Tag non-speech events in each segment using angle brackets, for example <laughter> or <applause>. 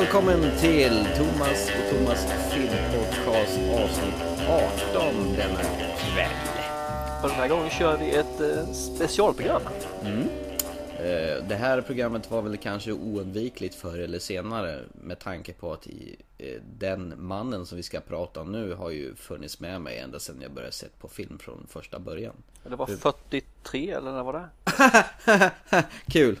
Välkommen till Thomas och Thomas filmpodcast avsnitt 18 denna kväll. Och den här gången kör vi ett eh, specialprogram. Eh, Det här programmet var väl kanske oundvikligt förr eller senare med tanke på att i, eh, den mannen som vi ska prata om nu har ju funnits med mig ända sedan jag började se på film från första början. Det var 43 eller när var det? <laughs> Kul!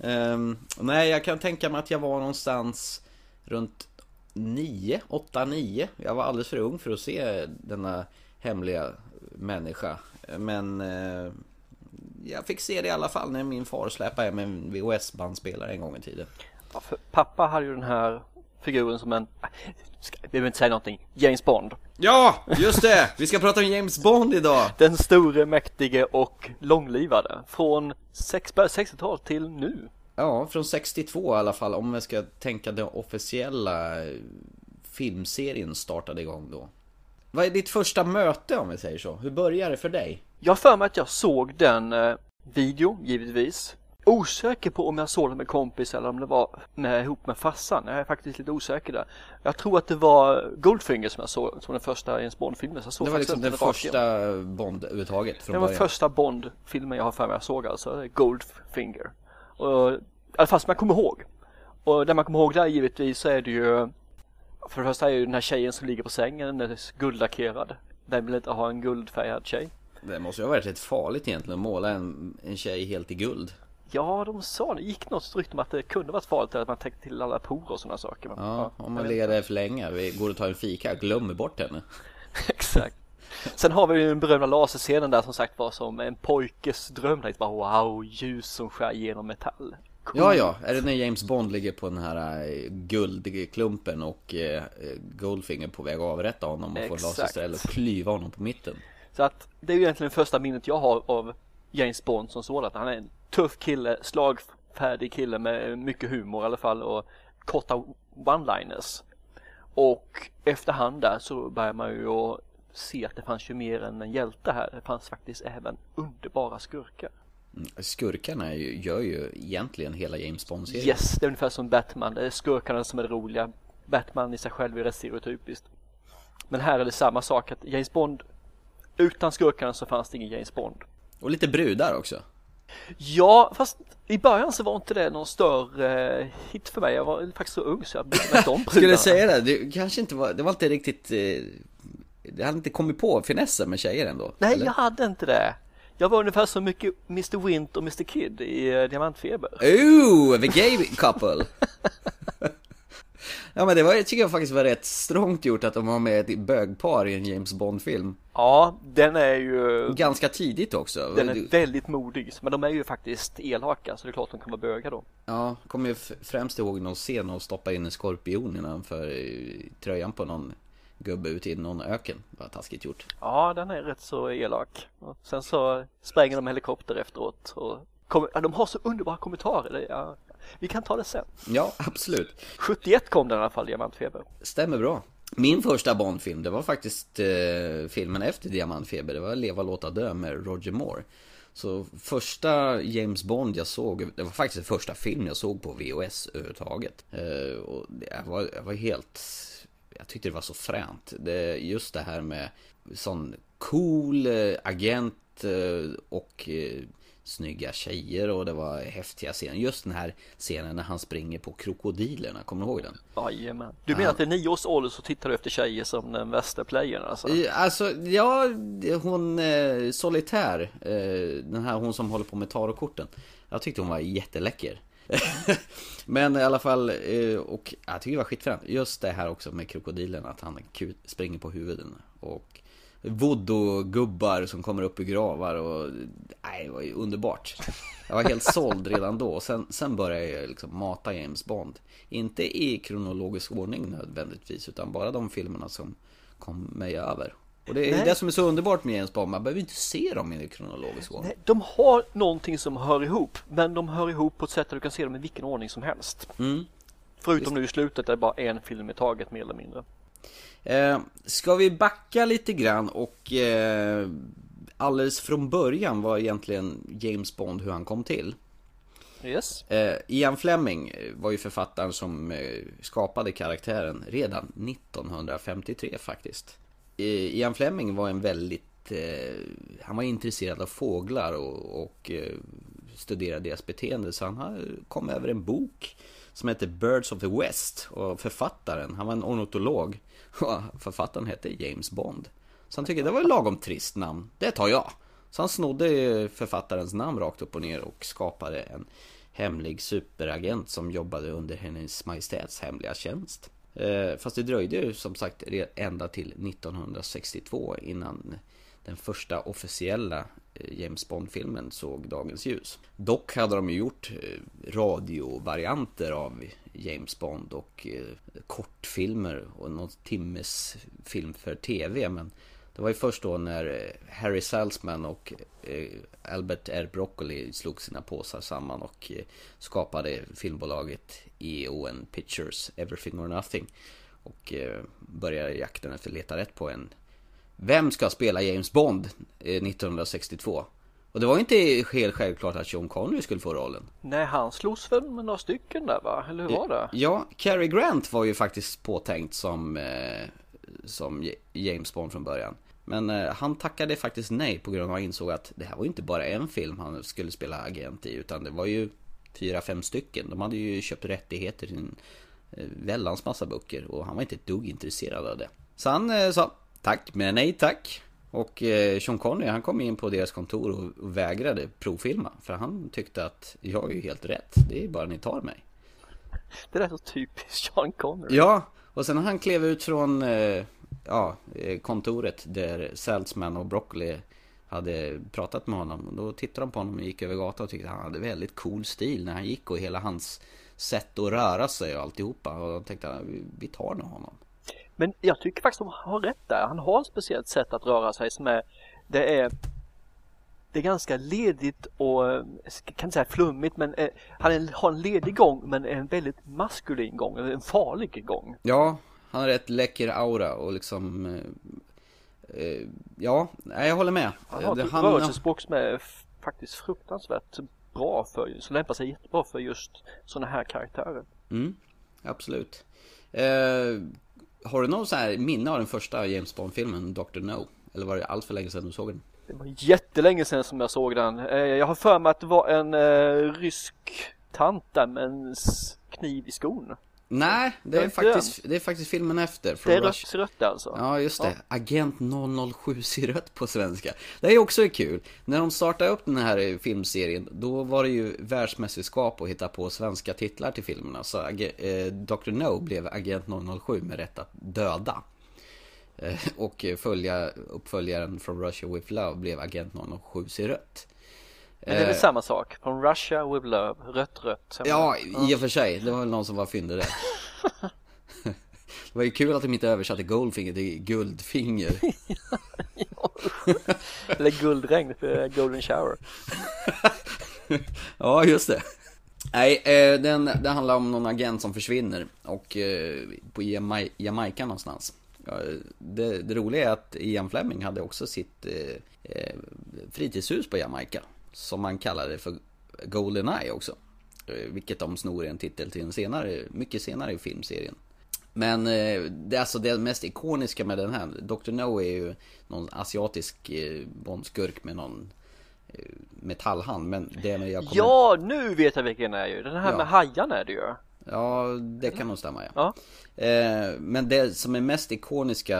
Ehm, nej, jag kan tänka mig att jag var någonstans runt 9, 8, 9. Jag var alldeles för ung för att se denna hemliga människa. Men eh, jag fick se det i alla fall när min far släpade hem en VHS-bandspelare en gång i tiden. Ja, för pappa hade ju den här figuren som en, ska- vi behöver inte säga någonting, James Bond. Ja, just det! Vi ska prata om James Bond idag! <laughs> Den store, mäktige och långlivade. Från sex- början 60-tal till nu. Ja, från 62 i alla fall, om jag ska tänka den officiella eh, filmserien startade igång då. Vad är ditt första möte om vi säger så? Hur började det för dig? Jag har för mig att jag såg den eh, video, givetvis. Osäker på om jag såg den med kompis eller om det var med, ihop med farsan. Jag är faktiskt lite osäker där. Jag tror att det var Goldfinger som jag såg som den första James Bond-filmen. Så Det var liksom den igenom. första Bond överhuvudtaget Det var början. första Bond-filmen jag har för mig jag såg alltså, Goldfinger. Och, alla fall som jag kommer ihåg. Och det man kommer ihåg där givetvis så är det ju För det första är ju den här tjejen som ligger på sängen, den är guldlackerad. Vem vill inte ha en guldfärgad tjej? Det måste ju ha varit rätt farligt egentligen att måla en, en tjej helt i guld. Ja, de sa det. gick något rykte om att det kunde varit farligt att man täckte till alla porer och sådana saker. Men, Ja, om jag man ligger där för länge, vi går och tar en fika, glömmer bort henne. <laughs> Exakt. Sen har vi ju den berömda laserscenen där som sagt var som en pojkes dröm. Där, bara wow, ljus som skär genom metall. Ja, ja, är det när James Bond ligger på den här eh, guldklumpen och eh, Goldfinger på väg att avrätta honom och Exakt. lasersträl och klyva honom på mitten. Så att det är ju egentligen första minnet jag har av James Bond som sådant. Han är en tuff kille, slagfärdig kille med mycket humor i alla fall och korta one-liners. Och efterhand där så börjar man ju se att det fanns ju mer än en hjälte här. Det fanns faktiskt även underbara skurkar. Skurkarna gör ju egentligen hela James Bond-serien. Yes, det är ungefär som Batman. Det är skurkarna som är det roliga. Batman i sig själv är rätt stereotypiskt. Men här är det samma sak att James Bond utan skurkarna så fanns det ingen James Bond. Och lite brudar också. Ja, fast i början så var inte det någon större eh, hit för mig. Jag var faktiskt så ung så jag mig inte om <laughs> Skulle säga det, det kanske inte var, det var inte riktigt eh, Det hade inte kommit på finessen med tjejer ändå Nej, eller? jag hade inte det. Jag var ungefär så mycket Mr. Wint och Mr. Kid i eh, Diamantfeber. Ooh, the gay couple! <laughs> ja men det var, tycker jag faktiskt var rätt strångt gjort att de har med ett bögpar i en James Bond-film Ja, den är ju Ganska tidigt också den är väldigt modig. Men de är ju faktiskt elaka så det är klart de kan vara bögar då. Ja, kommer ju främst ihåg någon scen och stoppa in en skorpion innanför eh, tröjan på någon gubbe ute i någon öken. Det var taskigt gjort. Ja, den är rätt så elak. Och sen så spränger de helikopter efteråt. Och kom, ja, de har så underbara kommentarer. Ja, vi kan ta det sen. Ja, absolut. 71 kom den i alla fall, Diamantfeber. Stämmer bra. Min första Bond-film, det var faktiskt eh, filmen efter Diamantfeber. Det var Leva, låta dö med Roger Moore. Så första James Bond jag såg, det var faktiskt den första film jag såg på VHS överhuvudtaget. Eh, och jag var, jag var helt, jag tyckte det var så fränt. Det, just det här med sån cool eh, agent eh, och eh, snygga tjejer och det var häftiga scener. Just den här scenen när han springer på krokodilerna, kommer du ihåg den? Jajamän. Du menar att vid nio års ålder så tittar du efter tjejer som den värsta playern alltså? I- Alltså, ja, hon eh, Solitär, eh, den här hon som håller på med tarotkorten. Jag tyckte hon var jätteläcker. <laughs> Men i alla fall, eh, och jag tycker det var skitfränt. Just det här också med krokodilen, att han springer på huvuden. Och voodoo-gubbar som kommer upp i gravar och, nej, det var ju underbart. Jag var helt såld redan då. Och sen, sen började jag liksom mata James Bond. Inte i kronologisk ordning nödvändigtvis, utan bara de filmerna som kom mig över. Och det är Nej. det som är så underbart med James Bond, man behöver inte se dem i kronologisk ordning. Nej, de har någonting som hör ihop, men de hör ihop på ett sätt där du kan se dem i vilken ordning som helst. Mm. Förutom nu i slutet där det bara är en film i taget mer eller mindre. Eh, ska vi backa lite grann och eh, alldeles från början var egentligen James Bond hur han kom till? Yes. Eh, Ian Fleming var ju författaren som eh, skapade karaktären redan 1953 faktiskt. Eh, Ian Fleming var en väldigt, eh, han var intresserad av fåglar och, och eh, studerade deras beteende så han kom över en bok som heter Birds of the West och författaren, han var en ornitolog <laughs> och författaren hette James Bond. Så han tyckte det var ett lagom trist namn, det tar jag. Så han snodde författarens namn rakt upp och ner och skapade en hemlig superagent som jobbade under hennes majestäts hemliga tjänst. Eh, fast det dröjde ju som sagt ända till 1962 innan den första officiella eh, James Bond-filmen såg dagens ljus. Dock hade de ju gjort eh, radiovarianter av James Bond och kortfilmer och någon timmes film för TV men det var ju först då när eh, Harry Salzman och eh, Albert R. Broccoli slog sina påsar samman och eh, skapade filmbolaget EON Pictures, Everything or Nothing. Och började jakten efter att leta rätt på en Vem ska spela James Bond 1962? Och det var inte helt självklart att Sean Connery skulle få rollen. Nej, han slogs väl med några stycken där va? Eller hur var det? Ja, Cary Grant var ju faktiskt påtänkt som, som James Bond från början. Men eh, han tackade faktiskt nej på grund av att han insåg att det här var inte bara en film han skulle spela agent i utan det var ju fyra, fem stycken. De hade ju köpt rättigheter till en eh, väldans massa böcker och han var inte ett dugg intresserad av det. Så han eh, sa tack men nej tack. Och Sean Connery han kom in på deras kontor och, och vägrade provfilma. För han tyckte att jag är ju helt rätt. Det är bara ni tar mig. Det där är så typiskt Sean Connery. Ja, och sen när han klev ut från eh, ja, eh, kontoret där Salzman och Broccoli hade pratat med honom. Då tittade de på honom och gick över gatan och tyckte att han hade väldigt cool stil när han gick och hela hans sätt att röra sig och alltihopa. Och de tänkte att vi tar nog honom. Men jag tycker faktiskt att han har rätt där. Han har ett speciellt sätt att röra sig som är Det är det är ganska ledigt och jag kan inte säga flummigt men eh, han har en ledig gång men en väldigt maskulin gång, en farlig gång. Ja, han har rätt läcker aura och liksom eh, eh, Ja, jag håller med. Han har ett rörelsespråk som är faktiskt fruktansvärt bra för, som lämpar sig jättebra för just sådana här karaktärer. Mm, absolut. Eh, har du någon så här minne av den första James Bond-filmen, Dr. No? Eller var det allt för länge sedan du såg den? Det var jättelänge sedan som jag såg den. Eh, jag har för mig att det var en eh, rysk tant där med en kniv i skon. Nej, det är, faktiskt, det är faktiskt filmen efter. Det är rött, rött alltså? Ja, just det. Ja. Agent 007 ser rött på svenska. Det är också kul. När de startade upp den här filmserien, då var det ju världsmästerskap att hitta på svenska titlar till filmerna. Så eh, Dr. No blev Agent 007 med rätt att döda. Eh, och följa, uppföljaren från Russia with Love blev Agent 007 ser rött. Men det är väl eh, samma sak? Från Russia with love, rött rött. Ja, i och för sig. Det var väl någon som var fyndig där. <laughs> det var ju kul att de inte översatte Goldfinger till Guldfinger. <laughs> Eller Guldregn för Golden Shower. <laughs> ja, just det. Nej, eh, den, det handlar om någon agent som försvinner och på Jamaica någonstans. Det, det roliga är att Ian Fleming hade också sitt fritidshus på Jamaica. Som man kallade för Goldeneye också. Eh, vilket de snor en titel till en senare, mycket senare i filmserien. Men eh, det alltså det mest ikoniska med den här. Dr. No är ju någon asiatisk eh, bondskurk med någon metallhand. Men det med jag kommer... Ja, nu vet jag vilken det är ju. Den här ja. med hajarna är det ju. Ja, det kan nog stämma ja. ja. Men det som är mest ikoniska,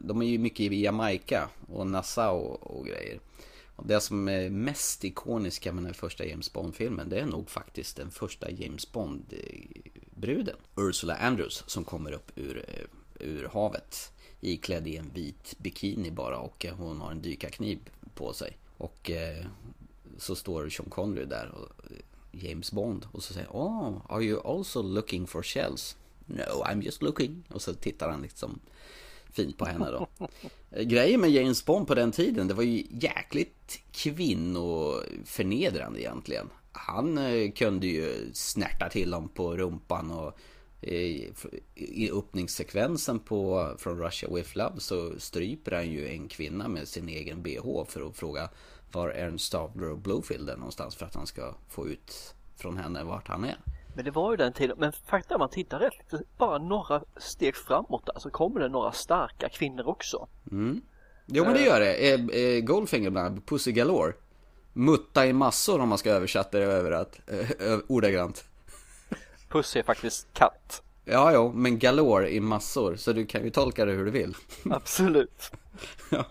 de är ju mycket i Jamaica och Nassau och grejer. Det som är mest ikoniska med den första James Bond-filmen det är nog faktiskt den första James Bond-bruden. Ursula Andrews som kommer upp ur, eh, ur havet. Iklädd i en vit bikini bara och hon har en dykarkniv på sig. Och eh, så står Sean Connery där och eh, James Bond och så säger Oh, are you also looking for shells? No, I'm just looking. Och så tittar han liksom fint på henne då. <laughs> Grejen med James Bond på den tiden, det var ju jäkligt kvinnoförnedrande egentligen. Han eh, kunde ju snärta till dem på rumpan och eh, i öppningssekvensen på Från Russia With Love så stryper han ju en kvinna med sin egen bh för att fråga var Ernst Stavler och Blowfield är någonstans för att han ska få ut från henne vart han är. Men det var ju den tiden, men faktum är man tittar rätt, bara några steg framåt där så kommer det några starka kvinnor också. Mm. Jo men det gör det. Eh, eh, Goldfinger bland annat, Pussy Galore. Mutta i massor om man ska översätta det över att, eh, ordagrant. Pussy är faktiskt katt. Ja, jo, men galore i massor, så du kan ju tolka det hur du vill. Absolut. <laughs> ja.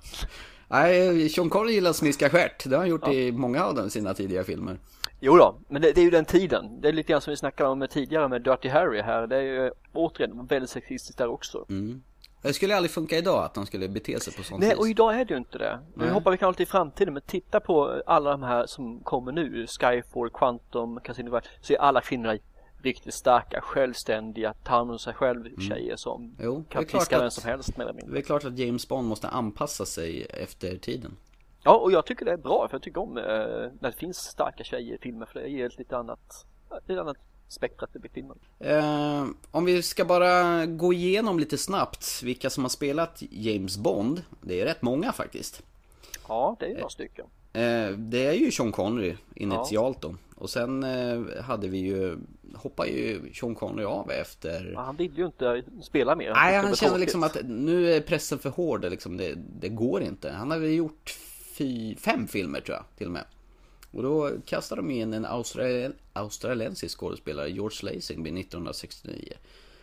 Nej, Sean Connery gillar smiska stjärt. Det har han gjort ja. i många av sina tidiga filmer. Jo då, men det, det, är ju den tiden. Det är lite grann som vi snackade om tidigare med Dirty Harry här. Det är ju återigen väldigt sexistiskt där också. Mm. Det skulle aldrig funka idag att de skulle bete sig på sånt Nej, vis. och idag är det ju inte det. Nu hoppar vi kanske i framtiden, men titta på alla de här som kommer nu. Skyfall, Quantum, Casino Så är alla kvinnor riktigt starka, självständiga, tar om sig själv mm. tjejer som jo, kan piska vem som helst med Det är klart att James Bond måste anpassa sig efter tiden. Ja, och jag tycker det är bra, för jag tycker om eh, när det finns starka tjejer i filmer, för det ger ett lite annat, ett annat spektrat i filmen. Eh, om vi ska bara gå igenom lite snabbt vilka som har spelat James Bond. Det är rätt många faktiskt. Ja, det är några stycken. Eh, det är ju Sean Connery initialt ja. då. Och sen eh, hade vi ju, hoppar ju Sean Connery av efter... Ja, han vill ju inte spela mer. Nej, han kände liksom att nu är pressen för hård, liksom, det, det går inte. Han hade gjort fy, fem filmer tror jag, till och med. Och då kastade de in en australiensisk australiensisk skådespelare, George Lazenby, 1969.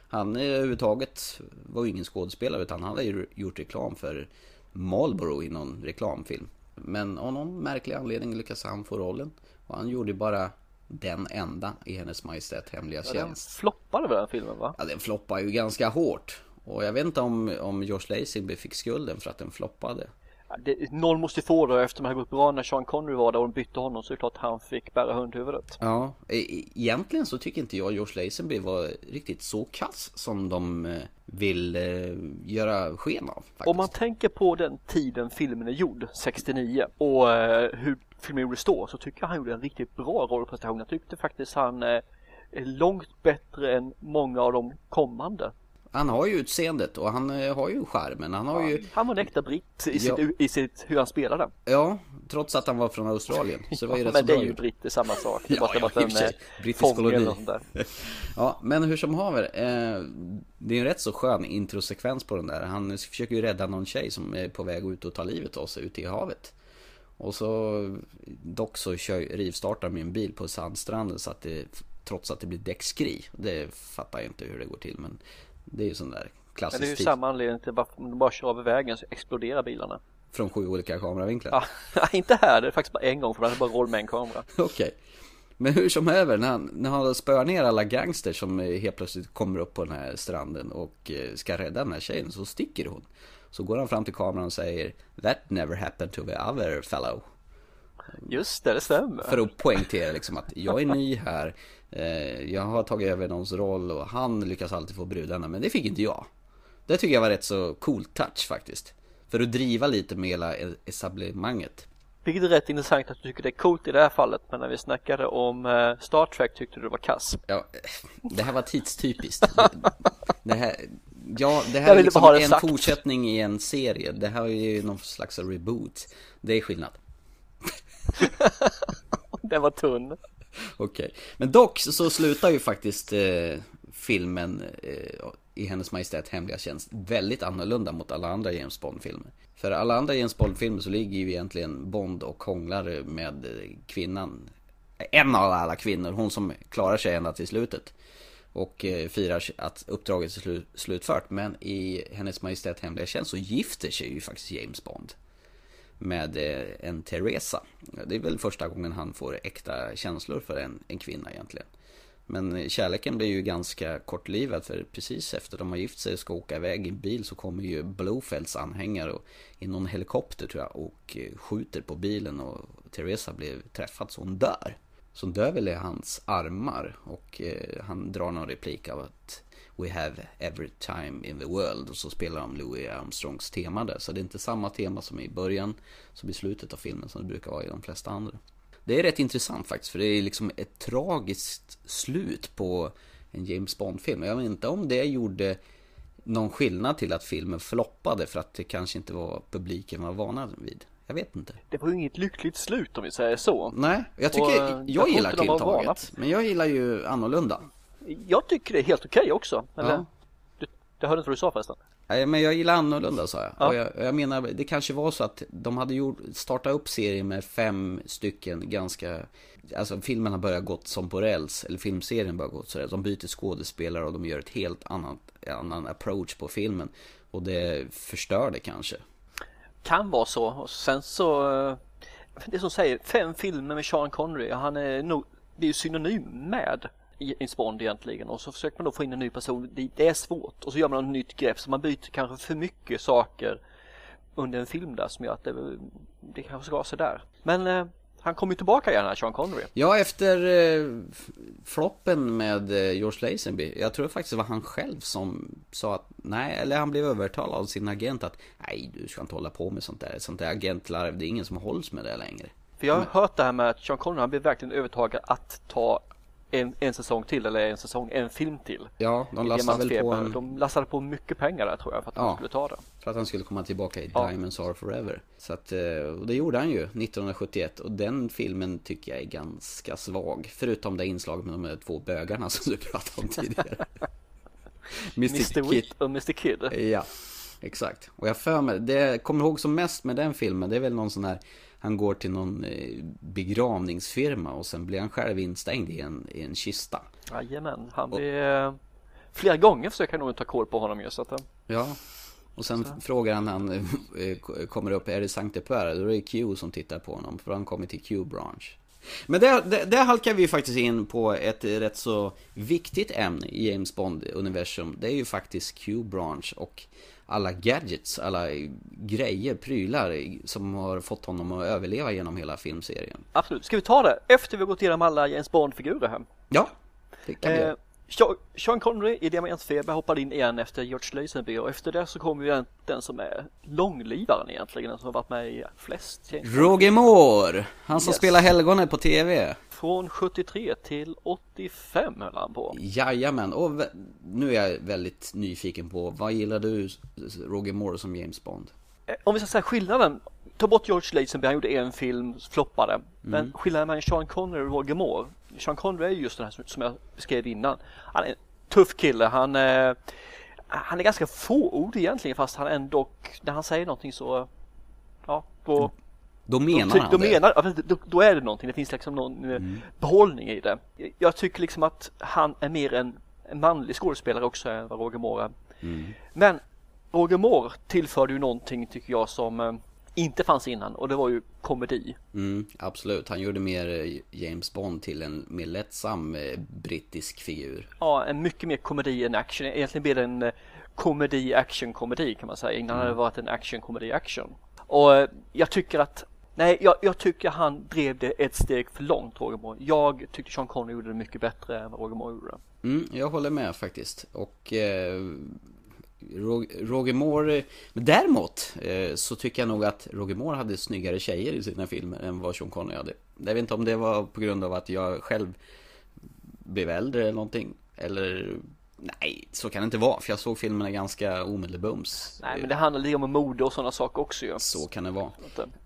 Han eh, överhuvudtaget var ju ingen skådespelare utan han hade ju gjort reklam för Marlboro i någon reklamfilm. Men av någon märklig anledning lyckades han få rollen. Och han gjorde bara den enda i Hennes Majestät Hemliga ja, Tjänst. Den floppade väl den filmen va? Ja, den floppade ju ganska hårt. Och jag vet inte om, om George Lazenby fick skulden för att den floppade det, någon måste få det efter det hade gått bra när Sean Connery var där och de bytte honom så är det klart han fick bära hundhuvudet. Ja, e, egentligen så tycker inte jag George Lazenby var riktigt så kass som de eh, vill eh, göra sken av. Faktiskt. Om man tänker på den tiden filmen är gjord, 69, och eh, hur filmen gjordes då så tycker jag han gjorde en riktigt bra rollprestation. Jag tyckte faktiskt han är långt bättre än många av de kommande. Han har ju utseendet och han eh, har ju skärmen. Han har ja, ju... Han var en äkta britt i, sitt, ja. i sitt, hur han spelade. Ja, trots att han var från Australien. Så var ju ja, men det är ju britt, är samma sak. Det <laughs> ja, ja, en eh, brittisk koloni. <laughs> ja, men hur som haver. Eh, det är en rätt så skön introsekvens på den där. Han försöker ju rädda någon tjej som är på väg ut och ta livet av sig ute i havet. Och så dock så kör, rivstartar min bil på sandstranden så att det trots att det blir däckskri. Det fattar jag inte hur det går till men det är ju sån där klassisk Men det är ju samma anledning till att de bara kör över vägen så exploderar bilarna. Från sju olika kameravinklar? Ja, <laughs> inte här. Det är faktiskt bara en gång för är bara roll med en kamera. <laughs> Okej. Okay. Men hur som över, när han, när han spöar ner alla gangsters som helt plötsligt kommer upp på den här stranden och eh, ska rädda den här tjejen så sticker hon. Så går han fram till kameran och säger That never happened to the other fellow. Just det, det stämmer. För att poängtera liksom att jag är ny här. Eh, jag har tagit över någons roll och han lyckas alltid få brudarna men det fick inte jag. Det tycker jag var rätt så cool touch faktiskt. För att driva lite med hela etablissemanget. Vilket är rätt intressant att du tycker det är coolt i det här fallet men när vi snackade om eh, Star Trek tyckte du det var kass. Ja, det här var tidstypiskt. det här, ja, det här är liksom en sagt. fortsättning i en serie. Det här är ju någon slags reboot. Det är skillnad. <laughs> Den var tunn. Okej, okay. men dock så slutar ju faktiskt eh, filmen eh, i Hennes Majestät Hemliga Tjänst väldigt annorlunda mot alla andra James Bond-filmer. För alla andra James Bond-filmer så ligger ju egentligen Bond och hånglar med kvinnan. En av alla kvinnor, hon som klarar sig ända till slutet. Och eh, firar att uppdraget är slu slutfört. Men i Hennes Majestät Hemliga Tjänst så gifter sig ju faktiskt James Bond med eh, en Teresa. Det är väl första gången han får äkta känslor för en, en kvinna egentligen. Men eh, kärleken blir ju ganska kortlivad för precis efter de har gift sig och ska åka iväg i en bil så kommer ju Blofelds anhängare och, i någon helikopter tror jag och skjuter på bilen och Teresa blir träffad så hon dör som hon dör väl i hans armar och eh, han drar någon replik av att We have every time in the world och så spelar de Louis Armstrongs tema där. Så det är inte samma tema som i början som i slutet av filmen som det brukar vara i de flesta andra. Det är rätt intressant faktiskt för det är liksom ett tragiskt slut på en James Bond-film. Jag vet inte om det gjorde någon skillnad till att filmen floppade för att det kanske inte var publiken var vana vid. Jag vet inte. Det var ju inget lyckligt slut om vi säger så. Nej, jag tycker, Och, eh, jag, jag gillar tilltaget. Men jag gillar ju annorlunda. Jag tycker det är helt okej också. Eller? Ja. Du, jag hörde inte vad du sa förresten. Nej, men jag gillar annorlunda sa jag. Ja. Och jag, jag menar, det kanske var så att de hade gjort, startat upp serien med fem stycken ganska Alltså filmen har börjat gått som på räls, eller filmserien börjar gått så räls. De byter skådespelare och de gör ett helt annat, annan approach på filmen. Och det förstör det kanske. Kan vara så. Och sen så eh, Det som säger fem filmer med Sean Connery. Han är nog Det är ju synonym med James Bond egentligen och så försöker man då få in en ny person. Det, det är svårt och så gör man ett nytt grepp så man byter kanske för mycket saker under en film där som gör att det, det kanske ska vara sådär. Men eh, han kommer ju tillbaka igen här Sean Connery. Ja, efter eh, floppen med eh, George Lazenby. Jag tror faktiskt det var han själv som sa att nej, eller han blev övertalad av sin agent att nej, du ska inte hålla på med sånt där. Sånt där agentlarv, det är ingen som hålls med det längre. För jag har hört det här med att Sean Connery han blev verkligen övertagad att ta en, en säsong till eller en säsong, en film till. Ja, de I lastade väl på en, De lastade på mycket pengar där tror jag för att Ja. de skulle ta det. för att han skulle komma tillbaka i Ja. Diamonds Are Forever. Så att, eh, och det gjorde han ju 1971 och den filmen tycker jag är ganska svag. Förutom det inslaget med de här två bögarna som du pratade om tidigare. <laughs> Mr. Mr. Kid. Och Mr. Kid. Ja, exakt. Och jag för mig, det jag kommer ihåg som mest med den filmen, det är väl någon sån här han går till någon eh, begravningsfirma och sen blir han själv instängd i en, i en kista. Jajamän, han blir... Flera gånger försöker han nog ta koll på honom ju så att... eh, Ja. Och sen frågar han han eh, kommer upp, är det Sankte Per? Då är det Q som tittar på honom, för han kommer till Q-branch. Men där, där, där halkar vi faktiskt in på ett rätt så viktigt ämne i James Bond-universum. Det är ju faktiskt Q-branch och alla gadgets, alla grejer, prylar som har fått honom att överleva genom hela filmserien. Absolut, ska vi ta det efter vi har gått igenom alla James Bond-figurer här? Ja, det kan vi Eh, göra. Sean- Connery i Diamantfeber hoppade in igen efter George Lazenby och efter det så kommer ju den, den som är långlivaren egentligen, den som har varit med i flest Bond. Roger Moore, han som Yes. spelar helgonet på TV. Från 73 till 85 höll han på. Jajamän, och nu är jag väldigt nyfiken på, vad gillar du Roger Moore som James Bond? Eh, Om vi ska säga skillnaden, ta bort George Lazenby, han gjorde en film, floppade. Men skillnaden mellan Sean Connery och Roger Moore, Sean Connery är ju just den här som- jag beskrev innan. Han är en tuff kille, han, eh, han är ganska fåordig egentligen fast han ändå, när han säger någonting så, ja, då, Då då, menar ty- han då, det. menar, då, då är det någonting, det finns liksom någon eh, behållning i det. Jag tycker liksom att han är mer en, en manlig skådespelare också än vad Roger Moore är. Men Roger Moore tillförde ju någonting tycker jag som eh, inte fanns innan och det var ju komedi. Mm, absolut, han gjorde mer eh, James Bond till en mer lättsam eh, brittisk figur. Ja, en mycket mer komedi än action. Egentligen blev det en eh, komedi action komedi kan man säga. Innan hade det varit en action komedi action. Och jag tycker att Nej, jag, jag tycker han drev det ett steg för långt, Roger Moore. Jag tyckte Sean Connery gjorde det mycket bättre än vad Roger Moore gjorde. Mm, jag håller med faktiskt. Och eh, Roger Moore, men däremot eh, så tycker jag nog att Roger Moore hade snyggare tjejer i sina filmer än vad Sean Connery hade. Jag vet inte om det var på grund av att jag själv blev äldre eller någonting. Eller nej, så kan det inte vara. För jag såg filmerna ganska omedelbums. Nej, men det handlar lite om mode och sådana saker också ju. Så kan det vara.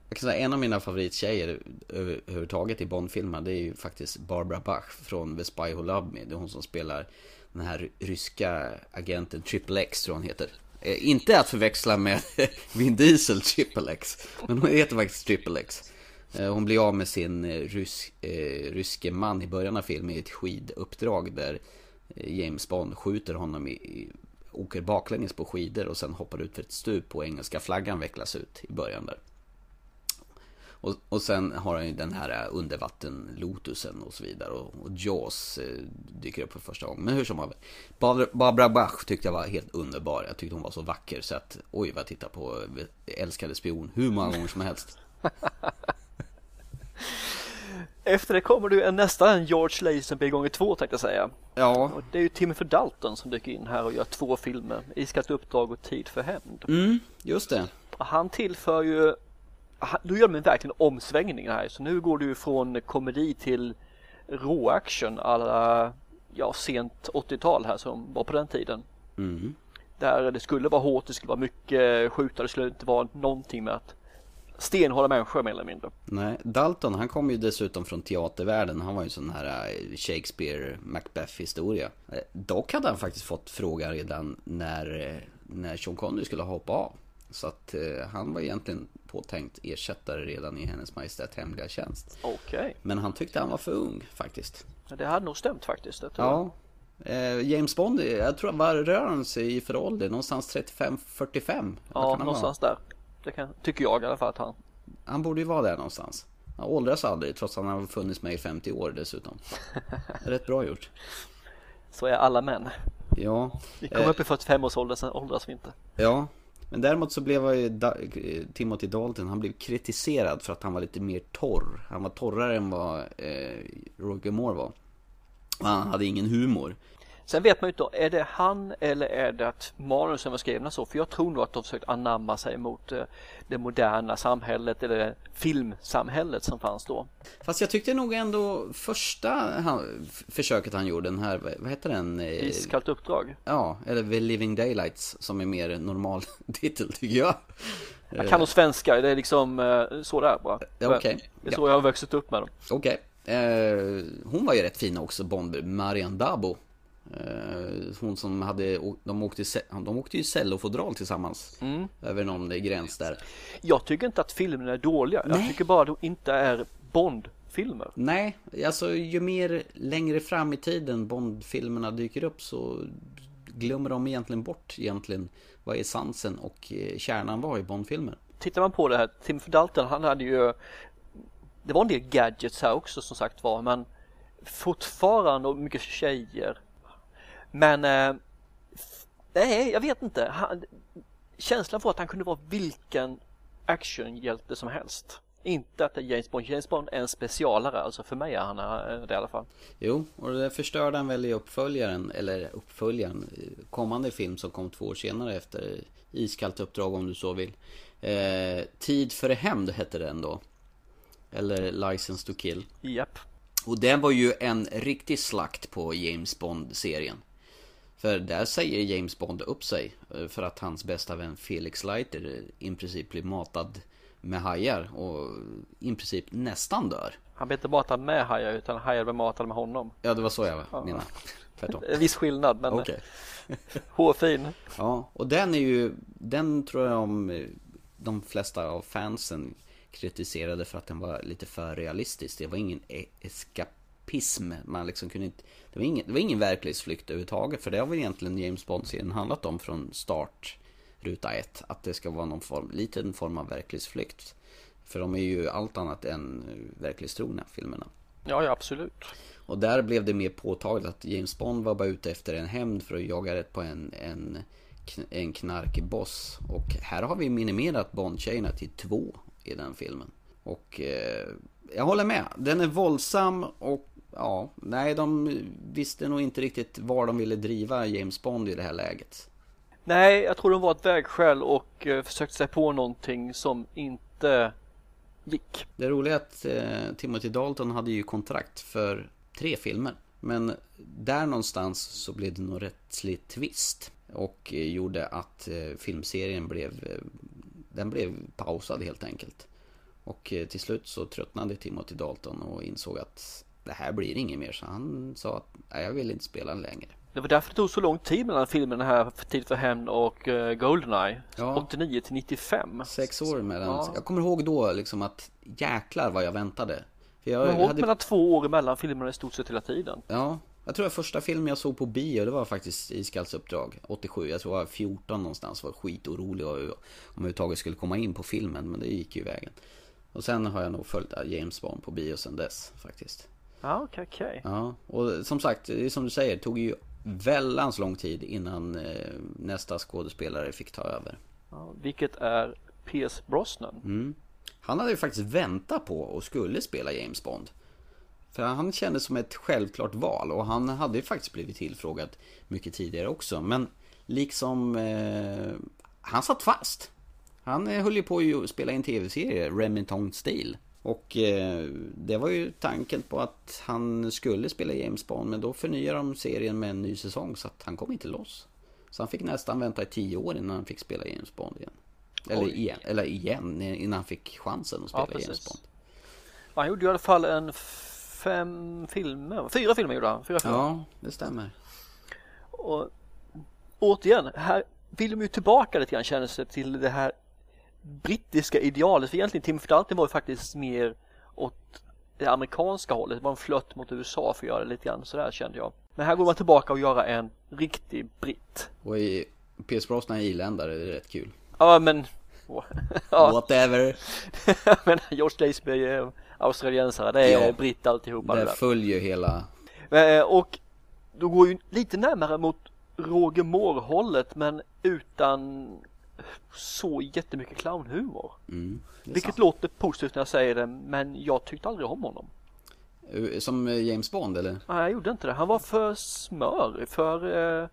Jag kan säga en av mina favorittjejer över- överhuvudtaget i Bondfilmer det är ju faktiskt Barbara Bach från The Spy Who Loved Me. Det är hon som spelar den här ryska agenten Triple X tror hon heter. Eh, inte att förväxla med <laughs> Vin Diesel Triple X. Men hon heter faktiskt Triple X. Eh, hon blir av med sin eh, rys eh, ryske man i början av filmen i ett skiduppdrag där eh, James Bond skjuter honom i, i åker baklänges på skidor och sen hoppar ut för ett stup och engelska flaggan vecklas ut i början där. Och, och sen har han ju den här eh, undervatten-lotusen och så vidare. Och, och Jaws eh, dyker upp för första gången. Men hur som helst. Barbara, Bach tyckte jag var helt underbar. Jag tyckte hon var så vacker så att oj vad jag tittar på eh, Älskade spion hur många gånger som helst. <laughs> Efter det kommer du en nästa en George Lazenby gånger två tänkte jag säga. Ja, Och det är ju Timothy Dalton som dyker in här och gör två filmer. Iskallt uppdrag och Tid för hämnd. mm, just det. Han tillför ju, nu gör de en verkligen omsvängning här. Så nu går du från komedi till råaction alla, ja sent 80-tal här som var på den tiden. Mm. Där det skulle vara hårt, det skulle vara mycket skjuta, det skulle inte vara någonting med att stenhårda människor mer eller mindre. Nej, Dalton han kom ju dessutom från teatervärlden. Han var ju en sån här eh, Shakespeare Macbeth historia. Eh, dock hade han faktiskt fått fråga redan när, eh, när Sean Connery skulle hoppa av. Så att han var egentligen påtänkt ersättare redan i Hennes Majestät Hemliga Tjänst. Okay. Men han tyckte han var för ung faktiskt. Det hade nog stämt faktiskt. ja. Eh, James Bond, jag tror var rör han sig i för ålder? Någonstans 35-45? Ja, någonstans där. Det kan, tycker jag i alla fall att han... Han borde ju vara där någonstans. Han åldras aldrig trots att han har funnits med i 50 år dessutom. <laughs> Rätt bra gjort. Så är alla män. Ja. Vi kommer eh, upp i 45 års ålder, sen åldras vi inte. Ja. Men däremot så blev ju da Timothy Dalton, han blev kritiserad för att han var lite mer torr. Han var torrare än vad eh, Roger Moore var. Och han hade ingen humor. Sen vet man ju inte, är det han eller är det att manusen var skrivna så? För jag tror nog att de försökt anamma sig mot eh, det moderna samhället eller filmsamhället som fanns då. Fast jag tyckte nog ändå första han, försöket han gjorde, den här, vad heter den? Eh, Iskallt uppdrag? Ja, eller The Living Daylights som är mer normal <laughs> titel tycker jag. Jag kan nog svenska, det är liksom eh, så där bara. Ja, okay. Det är så ja. jag har vuxit upp med dem. Okej. Okay. Hon var ju rätt fin också, Bond, Marianne Dabo. Eh, hon som hade, de åkte, de åkte ju cellofodral tillsammans. Mm. Över någon gräns där. Jag tycker inte att filmerna är dåliga. Nej. Jag tycker bara att de inte är Bond-filmer. Nej, alltså ju mer längre fram i tiden Bond-filmerna dyker upp så Glömmer de egentligen bort egentligen Vad essensen och eh, kärnan var i Bond-filmer. Tittar man på det här Timothy Dalton han hade ju Det var en del gadgets här också som sagt var men Fortfarande och mycket tjejer men eh, nej, jag vet inte. Han, känslan var att han kunde vara vilken actionhjälte som helst. Inte att det är James Bond. James Bond är en specialare, alltså för mig är han eh, det i alla fall. Jo, och det förstörde han väl i uppföljaren, eller uppföljaren, kommande film som kom två år senare efter Iskallt uppdrag om du så vill. Eh, Tid för hämnd hette den då. Eller License to kill. Japp. Och den var ju en riktig slakt på James Bond-serien. För där säger James Bond upp sig eh, för att hans bästa vän Felix Leiter i princip blir matad med hajar och i princip nästan dör. Han blir inte matad med hajar utan hajar blir matade med honom. Ja, det var så jag ja. menade. <laughs> Tvärtom. En viss skillnad, men okay. hårfin. <laughs> Ja, och den är ju, den tror jag om de flesta av fansen kritiserade för att den var lite för realistisk. Det var ingen e- eskapism. Man liksom kunde inte det var, ingen, det var ingen verklighetsflykt överhuvudtaget. För det har väl egentligen James Bond-serien handlat om från start, ruta ett. Att det ska vara någon form, liten form av verklighetsflykt. För de är ju allt annat än verklighetstrogna, filmerna. Ja, ja, absolut. Och där blev det mer påtagligt att James Bond var bara ute efter en hämnd för att jaga rätt på en, en, en knarkboss. Och här har vi minimerat Bond-tjejerna till två i den filmen. Och eh, jag håller med. Den är våldsam och ja, nej de visste nog inte riktigt var de ville driva James Bond i det här läget. Nej, jag tror de var ett vägskäl och eh, försökte sig på någonting som inte gick. Det roliga är att eh, Timothy Dalton hade ju kontrakt för tre filmer. Men där någonstans så blev det nog rättslig twist. Och eh, gjorde att eh, filmserien blev, eh, den blev pausad helt enkelt. Och eh, till slut så tröttnade Timothy Dalton och insåg att det här blir inget mer. Så han sa att nej, jag vill inte spela längre. Det var därför det tog så lång tid mellan filmerna här Tid för hämnd och uh, Goldeneye. Ja. 89 till 95. Sex år mellan. Ja. Jag kommer ihåg då liksom att jäklar vad jag väntade. För jag, jag hade... mellan två år emellan filmerna i stort sett hela tiden. Ja. Jag tror att första filmen jag såg på bio det var faktiskt Iskalls uppdrag 87. Jag tror jag var 14 någonstans. Var skitorolig om jag överhuvudtaget skulle komma in på filmen. Men det gick ju vägen. Och sen har jag nog följt James Bond på bio sen dess faktiskt. Ja, okej, okay, okay, Ja, och som sagt, som du säger, det tog ju väldans lång tid innan eh, nästa skådespelare fick ta över. Ja, vilket är P.S. Brosnan. Mm. Han hade ju faktiskt väntat på och skulle spela James Bond. För han kändes som ett självklart val och han hade ju faktiskt blivit tillfrågad mycket tidigare också. Men liksom, eh, han satt fast. Han eh, höll ju på att spela en tv-serie, Remington Steel. Och eh, det var ju tanken på att han skulle spela James Bond men då förnyade de serien med en ny säsong så att han kom inte loss. Så han fick nästan vänta i tio år innan han fick spela James Bond igen. Eller Oj. igen, eller igen, innan han fick chansen att spela Ja, James. Bond. Han gjorde i alla fall en fem filmer, fyra filmer gjorde han. Fyra filmer. Ja, det stämmer. Och återigen, här vill de ju tillbaka lite grann känns det till det här brittiska idealet. För egentligen Timothy Dalton var ju faktiskt mer åt det amerikanska hållet. Det var en flört mot USA för att göra det lite grann sådär kände jag. Men här går man tillbaka och göra en riktig britt. Och i Pierce Brosnan är irländare, det är rätt kul. Ja men <laughs> ja, Whatever. <laughs> men George Lazenby är australiensare, det är Ja. britt alltihopa det Det följer hela... Eh, Och då går ju lite närmare mot Roger Moore-hållet men utan så jättemycket clownhumor. Mm, Vilket sant. låter positivt när jag säger det men jag tyckte aldrig om honom. Eh, Som eh, James Bond eller? Nej, jag gjorde inte det. Han var för smör, för eh,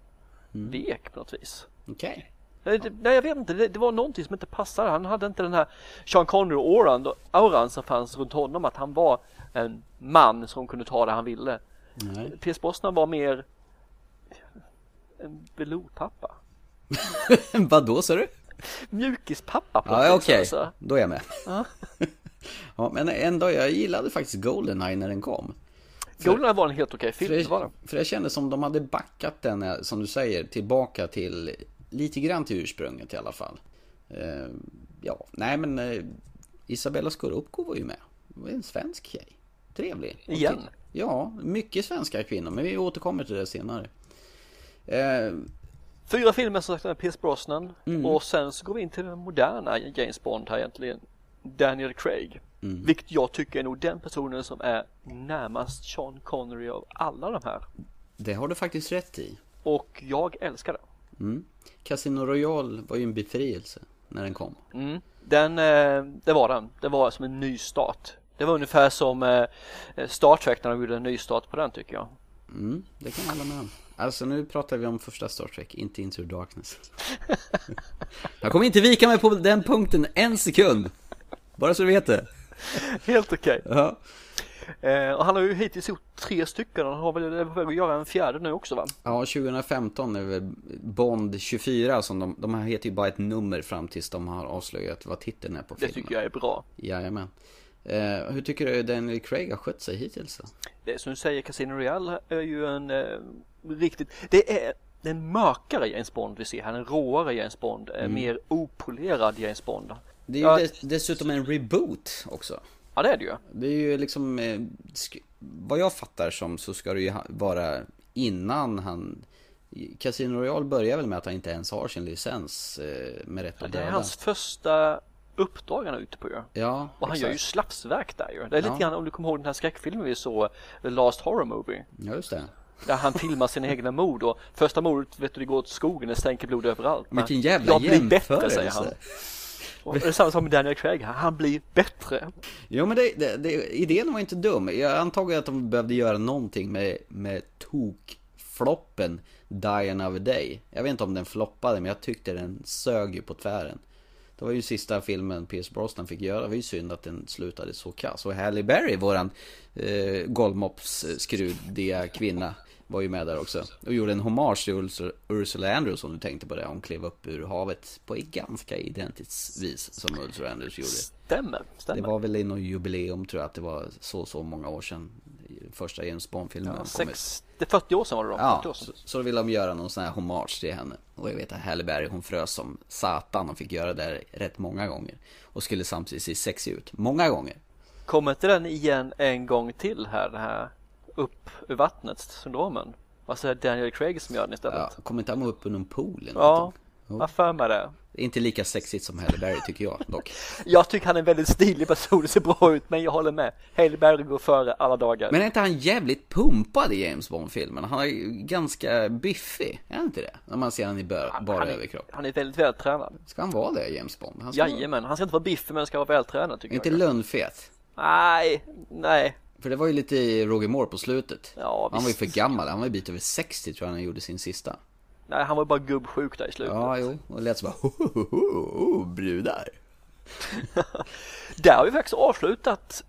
Mm. vek på något vis. Okej. Nej, det- Nej jag vet inte, det, det var någonting som inte passade. Han hade inte den här Sean Connery-auran auran som fanns runt honom att han var en man som kunde ta det han ville. Nej. Pierce Brosnan var mer en velourpappa. <laughs> Vad då sa du? Mjukispappa på Ja, okej. alltså. Då är jag med. Ja. <laughs> ja, men ändå, jag gillade faktiskt Goldeneye när den kom. Goldeneye var en helt okej För film, det var jag, den. för jag kände som de hade backat den, eh, som du säger, tillbaka till lite grann till ursprunget i alla fall. Eh, ja, nej men eh, Isabella Scorupco var ju med. Det var en svensk tjej. Trevlig. Igen? Ja, mycket svenska kvinnor, men vi återkommer till det senare. Eh, Fyra filmer som sagt med Pierce Brosnan Mm. och sen så går vi in till den moderna James Bond här egentligen. Daniel Craig. Mm. Vilket jag tycker är nog den personen som är närmast Sean Connery av alla de här. det har du faktiskt rätt i. Och jag älskar det. Mm. Casino Royale var ju en befrielse när den kom. Mm. Den, eh, det var den. Det var som en ny start. Det var ungefär som eh, Star Trek när de gjorde en ny start på den tycker jag. Mm, det kan jag hålla med om. Alltså nu pratar vi om första Star Trek, inte Into Darkness. <laughs> jag kommer inte vika mig på den punkten en sekund. Bara så du vet det. Helt okej. Ja. Eh, och han har ju hittills gjort tre stycken och han har väl på väg att göra en fjärde nu också va? ja, 2015 är väl Bond 24 som de, de här heter ju bara ett nummer fram tills de har avslöjat vad titeln är på Det filmen. tycker jag är bra. Jajamän. Eh, hur tycker du Daniel Craig har skött sig hittills då? Det som du säger, Casino Royale är ju en eh, riktigt, det är en mörkare James Bond vi ser här, en råare James Bond, en mer opolerad James Bond. Det är ju Ja. dess, dessutom en reboot också. Ja det är det ju. Det är ju liksom, eh, vad jag fattar som så ska det ju vara innan han Casino Royale börjar väl med att han inte ens har sin licens eh, med rätt att Det är hans första uppdrag han är ute på ju. Ja, Och han gör ju exakt. slapsverk där ju. Det är lite Ja. grann om du kommer ihåg den här skräckfilmen vi såg, The Last Horror Movie. Ja, just det. Där han filmar sina egna mord och första mordet vet du det går åt skogen, det stänker blod överallt. Men Vilken jävla jag blir bättre säger han. Och det är samma som med Daniel Craig han blir bättre. Jo men det, det, det, idén var inte dum. Jag antog att de behövde göra någonting med, med tokfloppen Die Another Day. Jag vet inte om den floppade men jag tyckte den sög ju på tvären. Det var ju sista filmen Pierce Brosnan fick göra. Det var ju synd att den slutade så kass. Och Halle Berry, våran eh, golvmops-skrudiga kvinna, var ju med där också. Och gjorde en hommage till Ursula, Andrews om du tänkte på det. Hon klev upp ur havet på ett ganska identiskt vis som Ursula Andrews gjorde. Stämmer, stämmer. Det var väl i något jubileum tror jag att det var så så många år sedan första James Bond-filmen ja, sex, det är 40 år sedan var det då. 40 Ja, så, så då ville de göra någon sån här hommage till henne. Och jag vet att Halle Berry hon frös som satan och fick göra det där rätt många gånger. Och skulle samtidigt se sexig ut, många gånger. Kommer inte den igen en gång till här, det här upp ur vattnet syndromen? Alltså Daniel Craig som gör den istället. Ja, kommer inte han upp ur någon pool eller Ja, någonting? Jag för mig det. Inte lika sexigt som Halle Berry tycker jag dock. <laughs> Jag tycker han är en väldigt stilig person, ser bra ut, men jag håller med. Hailey Berry går före alla dagar. Men är inte han jävligt pumpad i James Bond-filmen? Han är ganska biffig, är han inte det? När man ser han i bara han, är, överkropp. han är väldigt vältränad. Ska han vara det, James Bond? Han ska Jajamän, han ska inte vara biffig men han ska vara vältränad tycker Inte jag. lönnfet. Nej, nej. För det var ju lite Roger Moore på slutet. Ja, han var ju för gammal, han var ju bit över 60 tror jag när han gjorde sin sista. Nej, han var bara gubbsjuk där i slutet. Ja, jo. Och lät så bara ho, ho, ho, ho, ho, brudar. <laughs> Där har vi faktiskt avslutat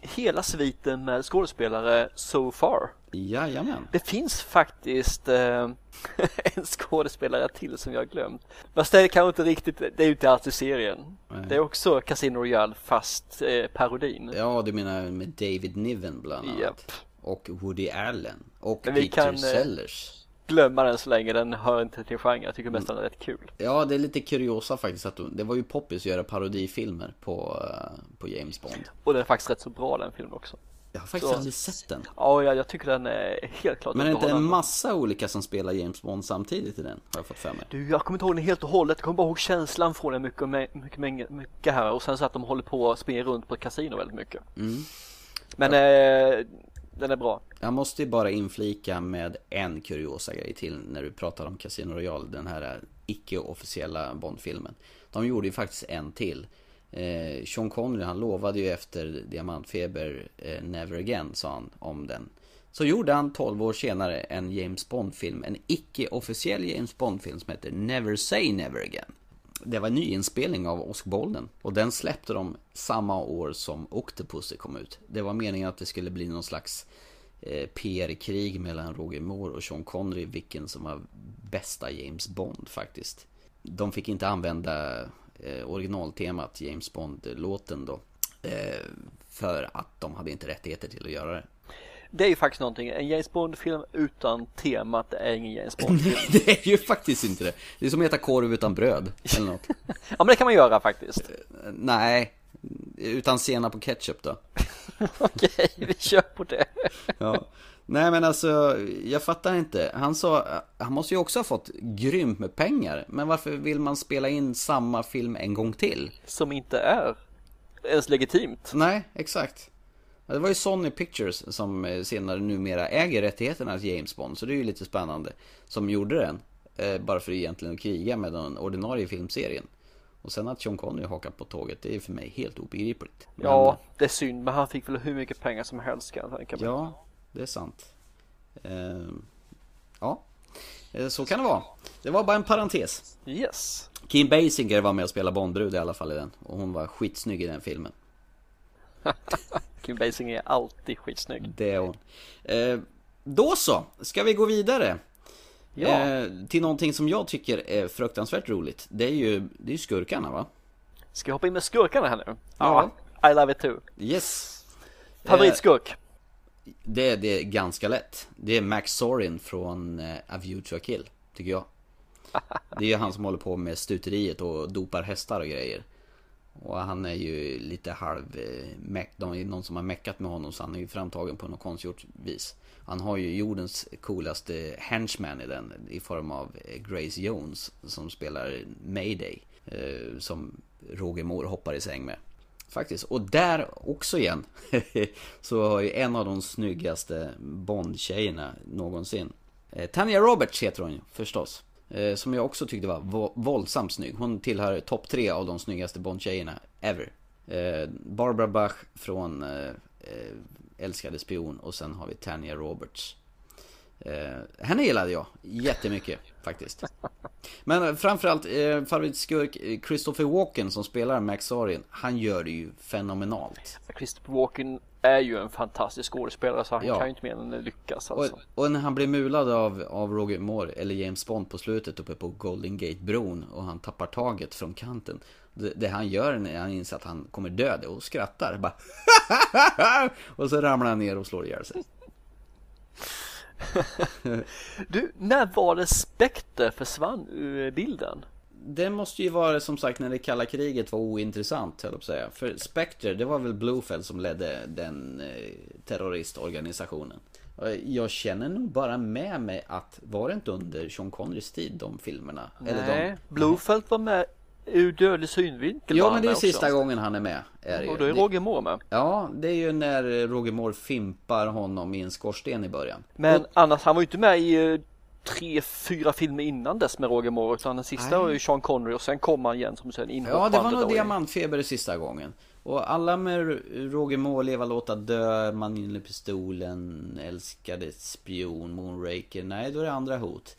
hela sviten med skådespelare so far. Jajamän. Det finns faktiskt eh, <laughs> en skådespelare till som jag har glömt. Fast det är kanske inte riktigt, det är ju inte alls i serien. Nej. Det är också Casino Royale fast eh, parodin. Ja, du menar med David Niven bland annat. Japp. Och Woody Allen. Och Peter kan, eh, Sellers. Glömma den så länge, den hör inte till genren. Jag tycker mest den är rätt kul. Ja, det är lite kuriosa faktiskt att de, det var ju poppis att göra parodifilmer på, eh, på James Bond. Och den är faktiskt rätt så bra den filmen också. Jag har faktiskt Så- aldrig sett den. Ja, jag, jag tycker den är helt klart Men är det inte en massa olika som spelar James Bond samtidigt i den? Har jag fått för mig. Du, jag kommer inte ihåg den helt och hållet. Jag kommer bara ihåg känslan från den mycket, mycket, mycket, mycket här. Och sen så att de håller på att springa runt på ett kasino väldigt mycket. Mm. Men eh, den är bra. Jag måste ju bara inflika med en kuriosa grej till när du pratar om Casino Royale, den här icke-officiella Bond-filmen. De gjorde ju faktiskt en till. Eh, Sean Connery han lovade ju efter Diamantfeber eh, Never Again sa han om den. Så gjorde han 12 år senare en James Bond-film, en icke-officiell James Bond-film som heter Never Say Never Again. Det var en nyinspelning av Åskbollen och den släppte de samma år som Octopussy kom ut. Det var meningen att det skulle bli någon slags eh, PR-krig mellan Roger Moore och Sean Connery vilken som var bästa James Bond faktiskt. De fick inte använda eh, originaltemat James Bond-låten då. Eh, för att de hade inte rättigheter till att göra det. Det är ju faktiskt någonting. En James Bond-film utan temat är ingen James <laughs> Bond-film. Nej, det är ju faktiskt inte det. Det är som att äta korv utan bröd eller något. <laughs> ja, men det kan man göra faktiskt. Eh, Nej, utan senap och ketchup då. <laughs> Okej, vi kör på det. Ja. Nej men alltså, jag fattar inte. Han sa, han måste ju också ha fått grymt med pengar. Men varför vill man spela in samma film en gång till? Som inte är ens legitimt. Nej, exakt. Det var ju Sony Pictures som eh, senare numera äger rättigheterna till James Bond. Så det är ju lite spännande. Som gjorde den. Eh, bara för egentligen att kriga med den ordinarie filmserien. Och sen att Sean Connery hakar på tåget, det är för mig helt obegripligt. Men, Ja, det är synd, men han fick väl hur mycket pengar som helst kan jag tänka mig. Ja, det är sant. Ehm, ja, Eh, så kan det vara. Det var bara en parentes. Yes. Kim Basinger var med och spelade Bondbrud i alla fall i den. Och hon var skitsnygg i den filmen. <laughs> Kim Basinger är alltid skitsnygg. Det är hon. Eh, då så, ska vi gå vidare. Ja. Eh, till någonting som jag tycker är fruktansvärt roligt. Det är ju, det är ju skurkarna va? Ska vi hoppa in med skurkarna här nu? Ja. I love it too. Yes. Favoritskurk? Det, det är ganska lätt. Det är Max Sorin från eh, A View to a Kill, tycker jag. <laughs> Det är ju han som håller på med stuteriet och dopar hästar och grejer. Och han är ju lite halv eh, de är någon som har meckat med honom så han är ju framtagen på något konstgjort vis. Han har ju jordens coolaste henchman i den i form av eh, Grace Jones som spelar Mayday. Eh, som Roger Moore hoppar i säng med. Faktiskt. Och där också igen <laughs> så har ju en av de snyggaste Bond-tjejerna någonsin. Tanya Roberts heter hon ju förstås. Eh, som jag också tyckte var vo- våldsamt snygg. Hon tillhör topp tre av de snyggaste Bond-tjejerna ever. Eh, Barbara Bach från eh, eh Älskade spion och sen har vi Tanya Roberts. Eh, henne gillade jag jättemycket <laughs> faktiskt. Men framförallt eh, favoritskurk eh, Christopher Walken som spelar Max Sorin. Han gör det ju fenomenalt. Christopher Walken är ju en fantastisk skådespelare så han Ja. kan ju inte mer än lyckas Och, alltså. och när han blir mulad av, av Roger Moore eller James Bond på slutet uppe på Golden Gate-bron och han tappar taget från kanten. Det, det han gör när han inser att han kommer dö och skrattar bara <laughs> Och så ramlar han ner och slår ihjäl sig. <laughs> Du, när var det Spectre försvann ur bilden? Det måste ju vara som sagt när det kalla kriget var ointressant, höll jag på säga. För Spectre, det var väl Blofeld som ledde den eh, terroristorganisationen. Jag känner nog bara med mig att, var det inte under Sean Connerys tid, de filmerna? Nej, Blofeld var med ur dödlig synvinkel Ja men det är sista också. gången han är med. Är det Och då är Roger Moore med. Ja, det är ju när Roger Moore fimpar honom i en skorsten i början. Men Och- annars, han var ju inte med i eh, tre, fyra filmer innan dess med Roger Moore utan den sista Nej. var ju Sean Connery och sen kom han igen som sen inhoppande Ja, det var nog i- diamantfeber sista gången. Och alla med Roger Moore, Leva, Låta Dö, Mannen med pistolen, Älskade Spion, Moonraker. Nej, då är det andra hot.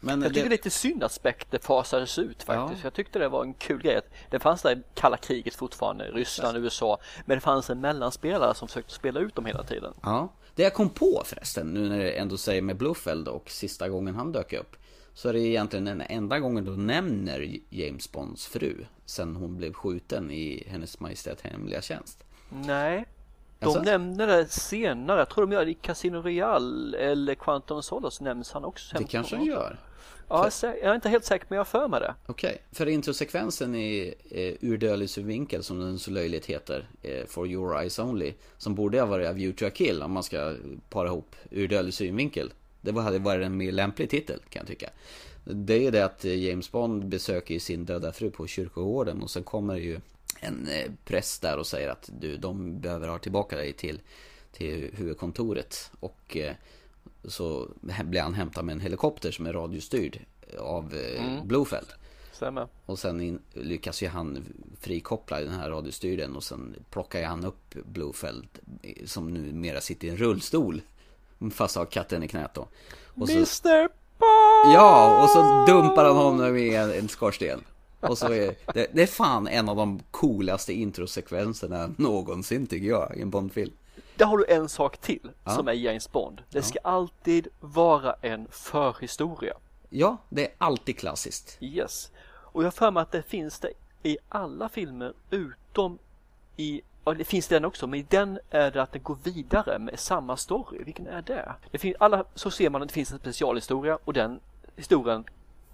Men Jag tycker det, det är lite synd att Spectre fasades ut faktiskt. Ja. Jag tyckte det var en kul grej. Det fanns där kalla kriget fortfarande, Ryssland, USA. Men det fanns en mellanspelare som försökte spela ut dem hela tiden. ja. Det jag kom på förresten, nu när det ändå säger med Blufeld och sista gången han dök upp. Så är det egentligen den enda gången du nämner James Bonds fru. Sen hon blev skjuten i Hennes Majestät Hemliga Tjänst. Nej, de Alltså? nämnde det senare. Jag tror de gör det i Casino Royale eller Quantum Solace nämns han också. Det kanske han gör. Ja, jag är inte helt säker men jag har för mig det. Okej, för introsekvensen i eh, Ur dödlig synvinkel som den så löjligt heter, eh, For your eyes only, som borde ha varit A View to a kill om man ska para ihop Ur dödlig synvinkel. Det hade varit en mer lämplig titel kan jag tycka. Det är det att eh, James Bond besöker sin döda fru på kyrkogården och sen kommer ju en eh, präst där och säger att du, de behöver ha tillbaka dig till, till huvudkontoret. Och eh, så blir han hämtad med en helikopter som är radiostyrd av eh, Blofeld. Stämmer. Och sen in, lyckas ju han frikoppla den här radiostyrden och sen plockar ju han upp Blofeld som numera sitter i en rullstol. Fast har katten i knät då. Och så, Mr Bond! ja, och så dumpar han honom i en, en skorsten. Och så är det, det är fan en av de coolaste introsekvenserna någonsin tycker jag i en Bondfilm. Där har du en sak till Ja. som är James Bond. Det ska alltid vara en förhistoria. Ja, det är alltid klassiskt. Yes. Och jag har för mig att det finns det i alla filmer utom i Ja, det finns den också, men i den är det att det går vidare med samma story. Vilken är det? det finns, alla, så ser man att det finns en specialhistoria och den historien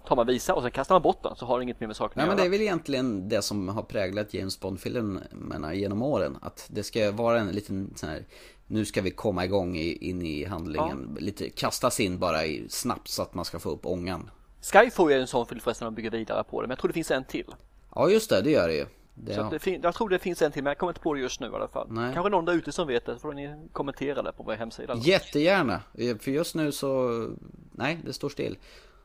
tar man visa och sen kastar man bort den så har det inget mer med saken Nej att men göra. det är väl egentligen det som har präglat James Bond-filmerna genom åren. Att det ska vara en liten sån här, nu ska vi komma igång i, in i handlingen. Lite kastas in bara i, snabbt så att man ska få upp ångan. Skyfall är en sån film förresten de bygger vidare på det, men jag tror det finns en till. Ja just det, det gör det ju. Det, Så det jag tror det finns en till, men jag kommer inte på det just nu i alla fall. Nej. Kanske någon där ute som vet det, så får ni kommentera det på vår hemsida. Jättegärna, Eh, för just nu så, nej det står still.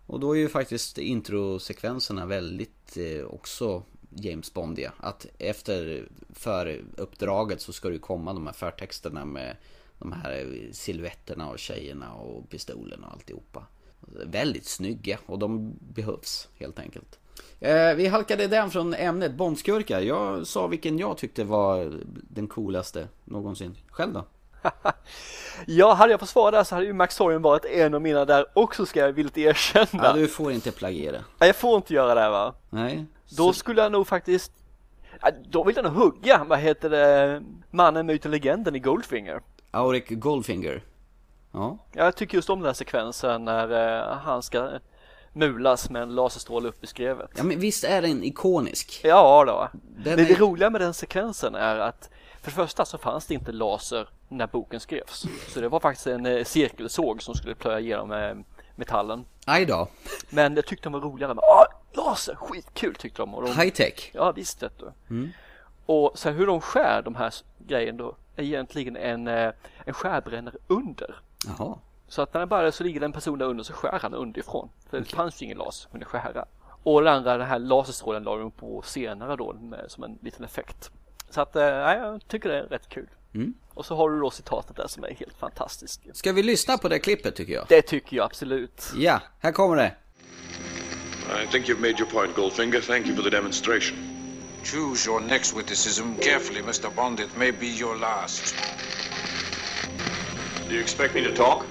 Och då är ju faktiskt introsekvenserna väldigt eh, också James Bondiga. Att efter föruppdraget så ska det ju komma de här förtexterna med de här eh, silhuetterna och tjejerna och pistolerna och alltihopa. Väldigt snygga och de behövs helt enkelt. Eh, vi halkade den från ämnet Bondskurkar. Jag sa vilken jag tyckte var den coolaste någonsin. Själv då? <laughs> Ja, hade jag fått svara där så hade ju Max Sorian varit en av mina där också ska jag villigt erkänna. Ja, du får inte plagiera. Nej, Jag får inte göra det va? Nej. Då Så- skulle jag nog faktiskt Då vill jag nog hugga, vad heter det, mannen, myten, legenden i Goldfinger. Auric Goldfinger. Ja. Jag tycker just om den här sekvensen när eh, han ska mulas med en laserstråle upp i skrevet. ja, men visst är den ikonisk? Ja då. Den det är- roliga med den sekvensen är att för det första så fanns det inte laser när boken skrevs. Så det var faktiskt en eh, cirkelsåg som skulle plöja igenom eh, metallen. Aj då. Men det tyckte de var roligare. med. Åh, laser, skitkul tyckte de. Och de High tech. Ja visst vet du. Och sen hur de skär de här grejerna då är egentligen en, eh, en skärbrännare under. Jaha. Så att när den börjar så ligger en person där under så skär han underifrån. För det fanns ju ingen las som kunde skära. Och den andra, den här laserstrålen la de på senare då med, som en liten effekt. Så att, eh, nej, jag tycker det är rätt kul. Mm. Och så har du då citatet där som är helt fantastiskt. Ska vi lyssna på det klippet tycker jag? Det tycker jag absolut. Ja, här kommer det. I think you've made your point, Goldfinger. Thank you for the demonstration. Choose your next witticism carefully, Mr. Bond. It may be your last. Do you expect me to talk?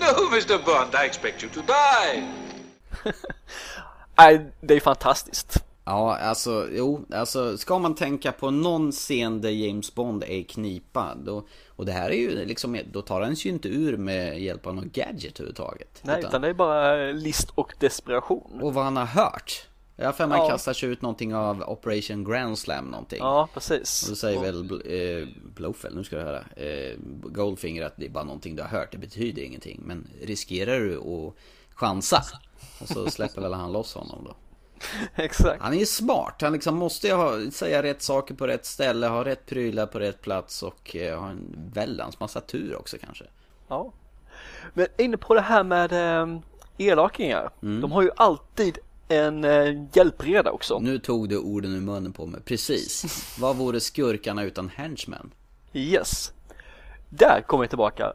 No, Mr. Bond, I expect you to die. <laughs> Nej, det är fantastiskt. Ja, alltså, jo, alltså ska man tänka på någon scen där James Bond är i knipa då, Och det här är ju liksom, då tar han sig ju inte ur med hjälp av någon gadget överhuvudtaget Nej, utan det är bara list och desperation. Och vad han har hört Jag för mig Ja. kastar sig ut någonting av Operation Grand Slam någonting Ja, precis. Och då säger väl eh, Blowfell, nu ska du höra eh, Goldfinger att det är bara någonting du har hört, det betyder ingenting Men riskerar du att chansa? Och så släpper väl han loss honom då <laughs> Exakt. Han är ju smart, han liksom måste ha, säga rätt saker på rätt ställe, ha rätt prylar på rätt plats och eh, ha en väldans massa tur också kanske Ja. Men inne på det här med eh, elakingar. De har ju alltid en eh, hjälpreda också. Nu tog du orden ur munnen på mig, precis <laughs> Vad vore skurkarna utan henchmen? Yes. Där kommer vi tillbaka.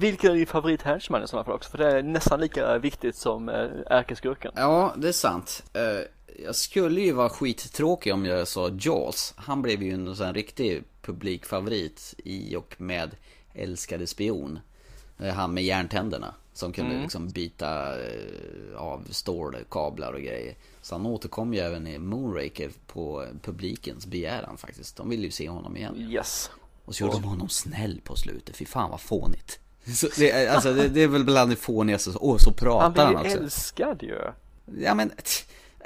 Vilken är din favorit henchman i sådana fall också? För det är nästan lika viktigt som eh, ärkeskurken. Ja, det är sant. Eh, Jag skulle ju vara skittråkig om jag sa Jaws. Han blev ju en sån riktig publikfavorit i och med Älskade spion. Eh, Han med järntänderna. Som kunde liksom byta eh, av stålkablar och grejer. Så han återkom ju även i Moonraker på publikens begäran faktiskt. De ville ju se honom igen. Yes. Och så gjorde de honom snäll på slutet. Fy fan vad fånigt. Så det, är- alltså det, det är väl bland det fånigaste. Åh, så pratar Han han, blir ju också. älskad ju. Ja men,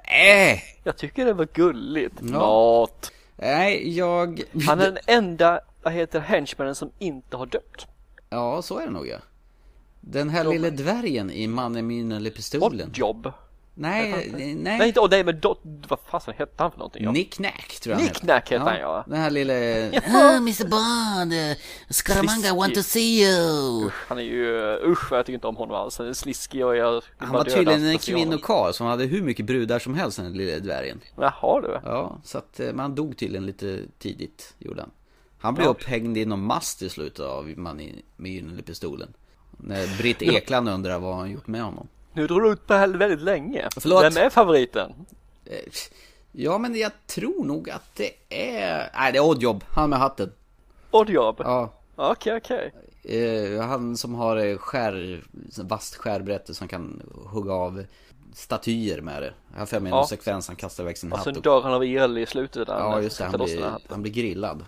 äh, Jag tycker det var gulligt. Ja. Mat. Nej, jag... Han är den enda, vad heter henchmanen som inte har dött. Ja, så är det nog ja. Den här lille dvärgen i Mannen med gyllene pistolen. Oddjob. Nej, nej, Nej inte, nej men dot, vad fasen hette han för någonting? Ja. Nick Nack tror jag Nick Nack heter han, ja. Den här lille... Oh, Mr. Bond, uh, Scaramanga want to see you. Han är ju, usch vad jag tycker inte om honom alls. Han är sliskig och jag Han var tydligen en kvinnokarl som hade hur mycket brudar som helst den lille dvärgen. Jaha du. Ja, så att eh, man dog tydligen lite tidigt, gjorde han. Han blev Ja. upphängd i någon mast i slutet av Mannen med gyllene pistolen. När Britt Ekland undrar vad han gjort med honom. Nu drar du ut på här väldigt länge. Förlåt. Vem är favoriten? Eh, Ja men jag tror nog att det är... Nej det är Oddjob, han med hatten. Oddjob? Ja. Okej, okej. Eh, han som har eh, skär, vasst skärbrätte som kan hugga av statyer med det. Jag har för mig Ja. någon sekvens han kastar iväg sin Och hatt. sen och- dör han av el i slutet där. Ja just det, han blir, han blir grillad.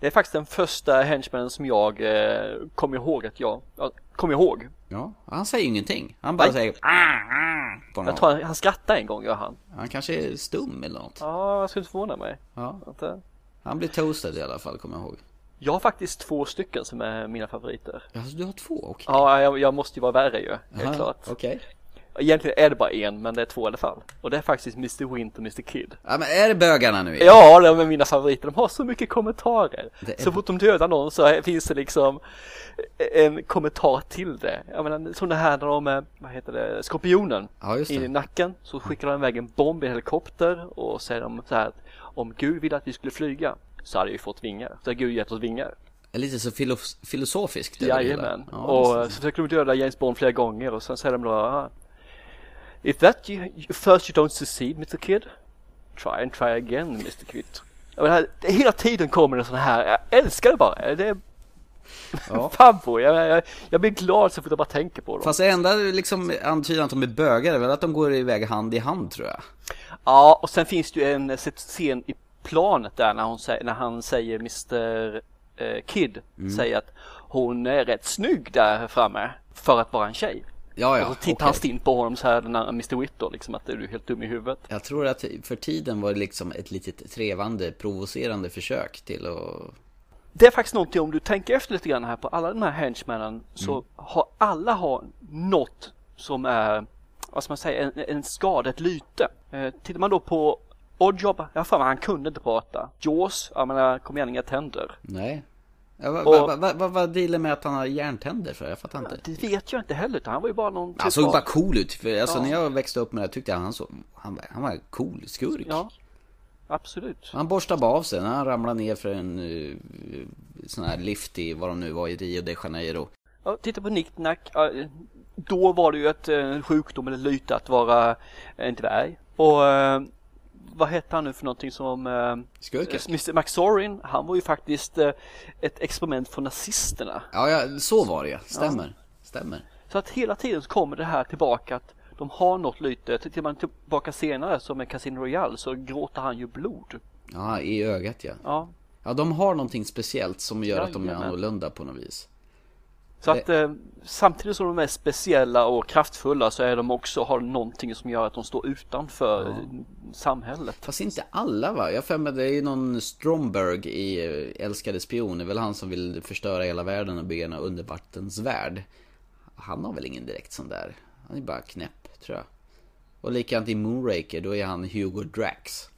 Det är faktiskt den första henchmanen som jag eh, kommer ihåg att jag, ja, kommer ihåg. Ja, han säger ingenting. Han bara Nej. säger "Ah, ah", Jag tror han, skrattade en gång, gör han. Han kanske är stum eller något. Ja, jag skulle inte förvåna mig. Ja. Han blir toasted i alla fall, kommer jag ihåg. Jag har faktiskt två stycken som är mina favoriter. Alltså du har två, okej. Ja, jag, jag måste ju vara värre ju, helt Aha, klart. Okej. Egentligen är det bara en, men det är två i alla fall. Och det är faktiskt Mr. Wint och Mr. Kid. Ja men är det bögarna nu igen? Ja, de är mina favoriter. De har så mycket kommentarer. Är- Så fort de dödar någon så finns det liksom en kommentar till det. Jag menar, som det här när de, vad heter det, skorpionen Ja, just det. in i nacken. Så skickar de iväg en bomb i en helikopter och säger de så här att om Gud ville att vi skulle flyga så hade vi fått vingar. Så har Gud gett oss vingar. Lite så filof- filosofiskt. Jajamän. Ja, och så försöker de döda James Bond flera gånger och sen säger de då If that you, first you don't succeed Mr Kid Try and try again Mr Kid jag menar, det- Hela tiden kommer det sån här, jag älskar det bara. Det är Ja. <laughs> favvo. Jag, jag, jag blir glad så fort jag bara tänker på dem. Fast det enda liksom antydan att de är bögar är väl att de går iväg hand i hand tror jag. Ja, och sen finns det ju en scen i planet där när, hon när han säger Mr eh, Kid Mm. säger att hon är rätt snygg där framme för att vara en tjej. Ja, ja. och så tittar okej. han stint på honom så här, den här Mr Whittor liksom att är du helt dum i huvudet. Jag tror att för tiden var det liksom ett litet trevande, provocerande försök till att... Det är faktiskt någonting om du tänker efter lite grann här på alla de här henchmännen så Mm. har alla har något som är, vad ska man säga, en, en skada, ett lyte. Eh, tittar man då på Oddjob, jag har för mig han kunde inte prata. Jaws, jag menar kom igen inga tänder. Nej. Ja, vad Och- va, va, va, vad är dealen med att han har järntänder för? Jag fattar inte. Det vet jag inte heller han var ju bara någon Han såg typ av- bara cool ut. För alltså Ja. när jag växte upp med det tyckte jag han så han, var- han var cool skurk. Ja, absolut. Han borstade bara av sig när han ramlade ner för en uh, sån här lift i vad de nu var i Rio de Janeiro. Ja, titta på Nick Nack. Ja, Då var det ju ett eh, sjukdom eller lyte att vara en dvärg. Och eh, vad hette han nu för någonting som eh, Skurken? Mr McSorin, han var ju faktiskt eh, ett experiment från nazisterna. Ja, ja, så var det ja. Stämmer. Stämmer. Så att hela tiden så kommer det här tillbaka att de har något lyte. Tittar man tillbaka senare som med Casino Royale så gråter han ju blod. Ja, i ögat ja. Ja, Ja, de har någonting speciellt som gör att de är Jajamän. annorlunda på något vis. Så att eh, samtidigt som de är speciella och kraftfulla så är de också, har någonting som gör att de står utanför eh, samhället. Fast inte alla va? Jag för mig det är ju någon Stromberg i eh, Älskade spion. Det är väl han som vill förstöra hela världen och bygga en undervattensvärld. Han har väl ingen direkt sån där. Han är bara knäpp, tror jag. Och likadant i Moonraker, då är han Hugo Drax.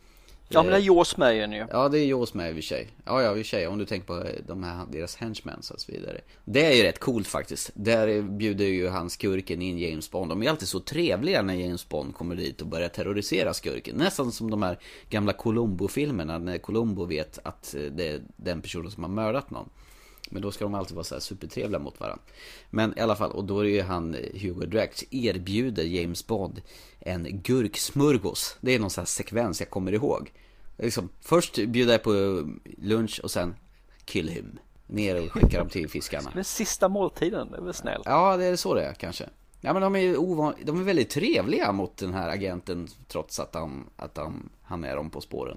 Ja men det är Jaws med ju. Ja, det är Jaws med i och för sig. Ja, ja, i och för sig. Om du tänker på de här, deras henchmen och så vidare. Det är ju rätt coolt faktiskt. Där bjuder ju han skurken in James Bond. De är alltid så trevliga när James Bond kommer dit och börjar terrorisera skurken. Nästan som de här gamla Columbo-filmerna när Columbo vet att eh, det är den personen som har mördat någon. Men då ska de alltid vara så här supertrevliga mot varandra. Men i alla fall, och då är ju han eh, Hugo Drax erbjuder James Bond en gurksmörgås. Det är någon sån här sekvens jag kommer ihåg. Liksom, först bjuder jag på lunch och sen kill him. Ner och skickar dem till fiskarna. Den sista måltiden, det är väl snällt. Ja, det är så det är kanske. Ja men de är ovan... de är väldigt trevliga mot den här agenten trots att han, att han, han är dem på spåren.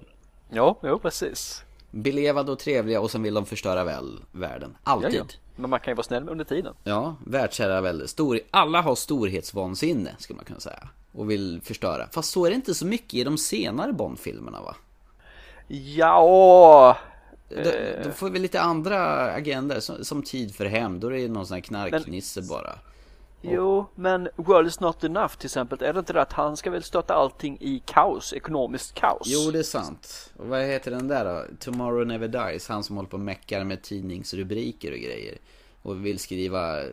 Ja, jo precis. Belevade och trevliga och sen vill de förstöra väl världen. Alltid. Ja, ja. Men man kan ju vara snäll under tiden. Ja, världsherravälde. Stor, alla har storhetsvansinne, skulle man kunna säga. Och vill förstöra. Fast så är det inte så mycket i de senare Bond-filmerna va? Ja, De, de får väl lite andra agendor, som, som Tid för hem. Då är det någon sån här knarknisse bara. jo, men World is not enough till exempel. Är det inte det att han ska väl stötta allting i kaos, ekonomiskt kaos? Jo, det är sant. Och vad heter den där då? Tomorrow Never Dies. Han som håller på och meckar med tidningsrubriker och grejer. Och vill skriva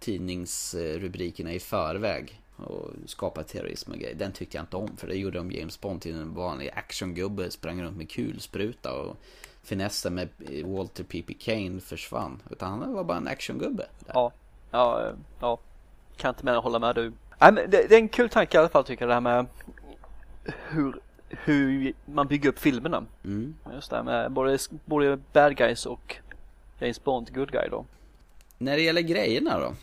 tidningsrubrikerna i förväg. Och skapa terrorism och grejer. Den tyckte jag inte om. För det gjorde de James Bond till en vanlig actiongubbe. Sprang runt med kulspruta och finessen med Walter P.P. Kane försvann. Utan han var bara en actiongubbe. där. Ja, ja, ja. Kan inte mer hålla med du. Nej, men det, det är en kul tanke i alla fall tycker jag det här med hur, hur man bygger upp filmerna. Mm. Just det här med både, både bad guys och James Bond, good guy då. När det gäller grejerna då?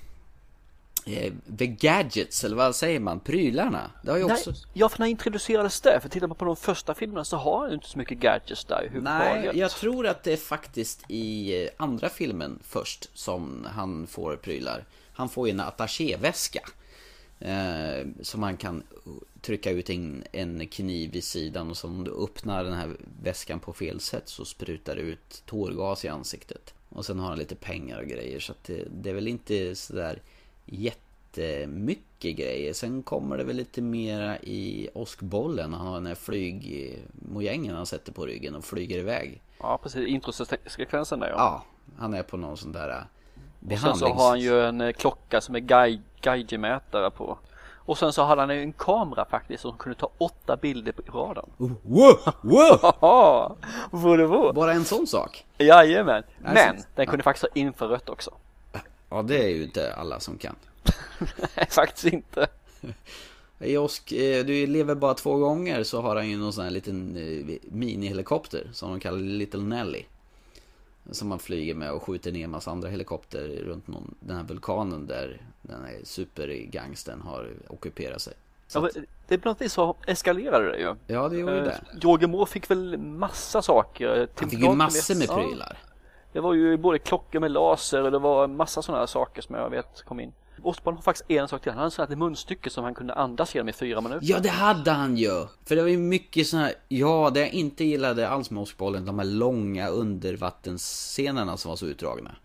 Eh, the gadgets, eller vad säger man? Prylarna? Det har ju också... Nej, ja för när introducerades det? För tittar man på de första filmerna så har han inte så mycket gadgets där Nej, jag tror att det är faktiskt i eh, andra filmen först som han får prylar. Han får ju en attachéväska. Eh, som han kan trycka ut en, en kniv i sidan och så om du öppnar den här väskan på fel sätt så sprutar det ut tårgas i ansiktet. Och sen har han lite pengar och grejer så att det, det är väl inte sådär jättemycket grejer. Sen kommer det väl lite mera i åskbollen. Han har den här flygmojängen han sätter på ryggen och flyger iväg. Ja precis, introsekvensen där ja. Ja, han är på någon sån där äh, och sen behandlings... så har han ju en eh, klocka som är guide, geigermätare på. Och sen så hade han ju en kamera faktiskt som kunde ta åtta bilder på raden. Oh, wow, wow! <laughs> Bara en sån sak? Jajamän! Men den kunde faktiskt ha infrarött också. Ja, det är ju inte alla som kan. <laughs> Nej, faktiskt inte. <laughs> I Osk, eh, du lever bara två gånger så har han ju någon sån här liten eh, minihelikopter som de kallar Little Nelly. Som man flyger med och skjuter ner en massa andra helikopter runt någon, den här vulkanen där den här supergangsten har ockuperat sig. Så Ja, att, det är på något vis så eskalerade det ju. ja, det gjorde Eh, det. Roger Moore fick väl massa saker. Han fick ju massor med vet- ja. Det var ju både klockor med laser och det var massa sådana här saker som jag vet kom in. Osborn har faktiskt en sak till. Han hade ett sånt här munstycke som han kunde andas genom i fyra minuter. Ja, det hade han ju! För det var ju mycket såna här, ja, det jag inte gillade alls med Åskbollen, de här långa undervattensscenerna som var så utdragna.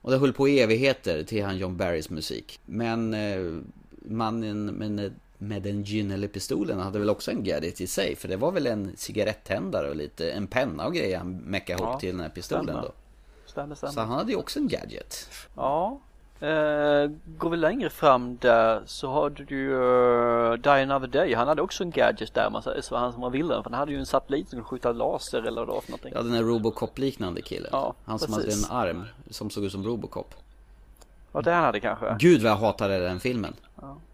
Och det höll på i evigheter till han John Barrys musik. Men eh, mannen med, med den gyllene pistolen hade väl också en gadget i sig, för det var väl en cigarettändare och lite, en penna och grejer han meckade ihop Ja, till den här pistolen då. Stämmer, stämmer. Så han hade ju också en gadget. Ja. Eh, går vi längre fram där så har du ju uh, Die Another Day. Han hade också en gadget där man säger så han som var vilden. För han hade ju en satellit som kunde skjuta laser eller vad det var för någonting. Ja, den här Robocop-liknande killen. Ja, han som precis. hade en arm som såg ut som Robocop. Ja, det han hade kanske. Gud vad jag hatade den filmen.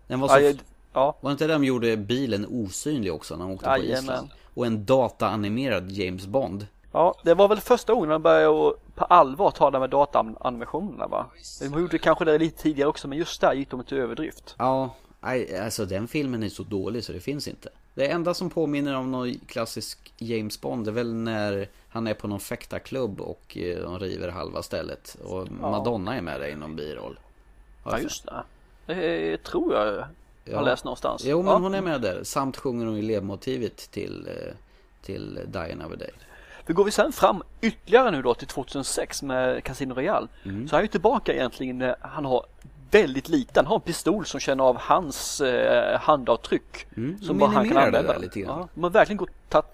Den var så... Ja, jag- ja, Var det inte det de gjorde bilen osynlig också när de åkte på Jajamän. Island? Och en dataanimerad James Bond. Ja, det var väl första gången de började på allvar ta det med dataanimationerna va? De gjorde kanske det lite tidigare också men just där gick de till överdrift. Ja, nej, alltså den filmen är så dålig så det finns inte. Det enda som påminner om någon klassisk James Bond är väl när han är på någon fäktarklubb och eh, de river halva stället. Och Madonna är med där i någon biroll. Ja just det. Det tror jag har Ja. läst någonstans. Jo men ja. hon är med där. Samt sjunger hon ju ledmotivet till, eh, till Die Another Day. För går vi sen fram ytterligare nu då till 2006 med Casino Royale Mm. så är han ju tillbaka egentligen när han har väldigt liten, han har en pistol som känner av hans eh, handavtryck. Mm, Som bara han kan minimerar det använda. där lite grann. Ja, de har verkligen gått tagit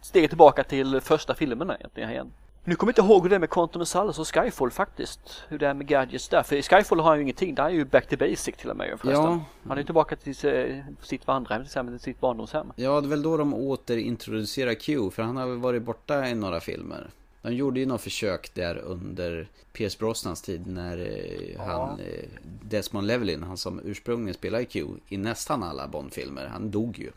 steget tillbaka till första filmerna egentligen igen. Nu kommer jag inte ihåg hur det är med Quantum of Solace och Skyfall faktiskt. Hur det är med gadgets där. För i Skyfall har han ju ingenting. Där är ju back to basic till och med förresten. Ja. Han är tillbaka till sitt vandrarhem sitt barndomshem. Ja, det är väl då de återintroducerar Q, för han har väl varit borta i några filmer. De gjorde ju något försök där under Pierce Brosnans tid när eh, han, eh, Desmond Llewellyn, han som ursprungligen spelade Q i nästan alla Bond-filmer, han dog ju.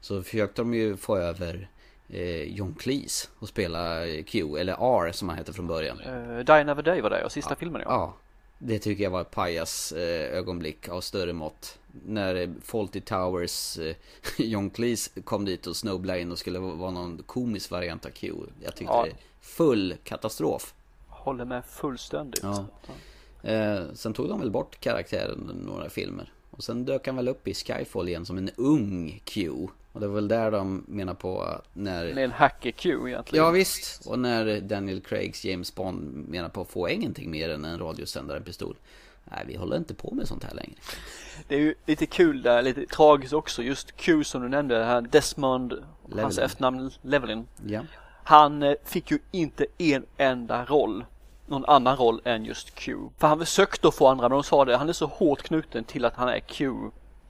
Så försökte de ju få över eh, John Cleese och spela eh, Q, eller R som han hette från början. Uh, Die Another Day var det och sista filmen ja. Ja, det tycker jag var ett pajas eh, ögonblick av större mått. När eh, Fawlty Towers, eh, <laughs> John Cleese kom dit och snubblade in och skulle vara någon komisk variant av Q. Jag tyckte Ja. det full katastrof. Håller med fullständigt. Ja. Eh, sen tog de väl bort karaktären under några filmer. Och sen dök han väl upp i Skyfall igen som en ung Q. Och det var väl där de menar på att när... Det är en hacker Q egentligen. Ja visst, och när Daniel Craigs James Bond menar på att få ingenting mer än en radiosändare en pistol. Nej, vi håller inte på med sånt här längre. Det är ju lite kul där, lite tragiskt också. Just Q som du nämnde, här Desmond, hans Llewellyn. efternamn Levelin. Ja. Han eh, fick ju inte en enda roll. Någon annan roll än just Q. För han försökte att få andra men de sa det, han är så hårt knuten till att han är Q.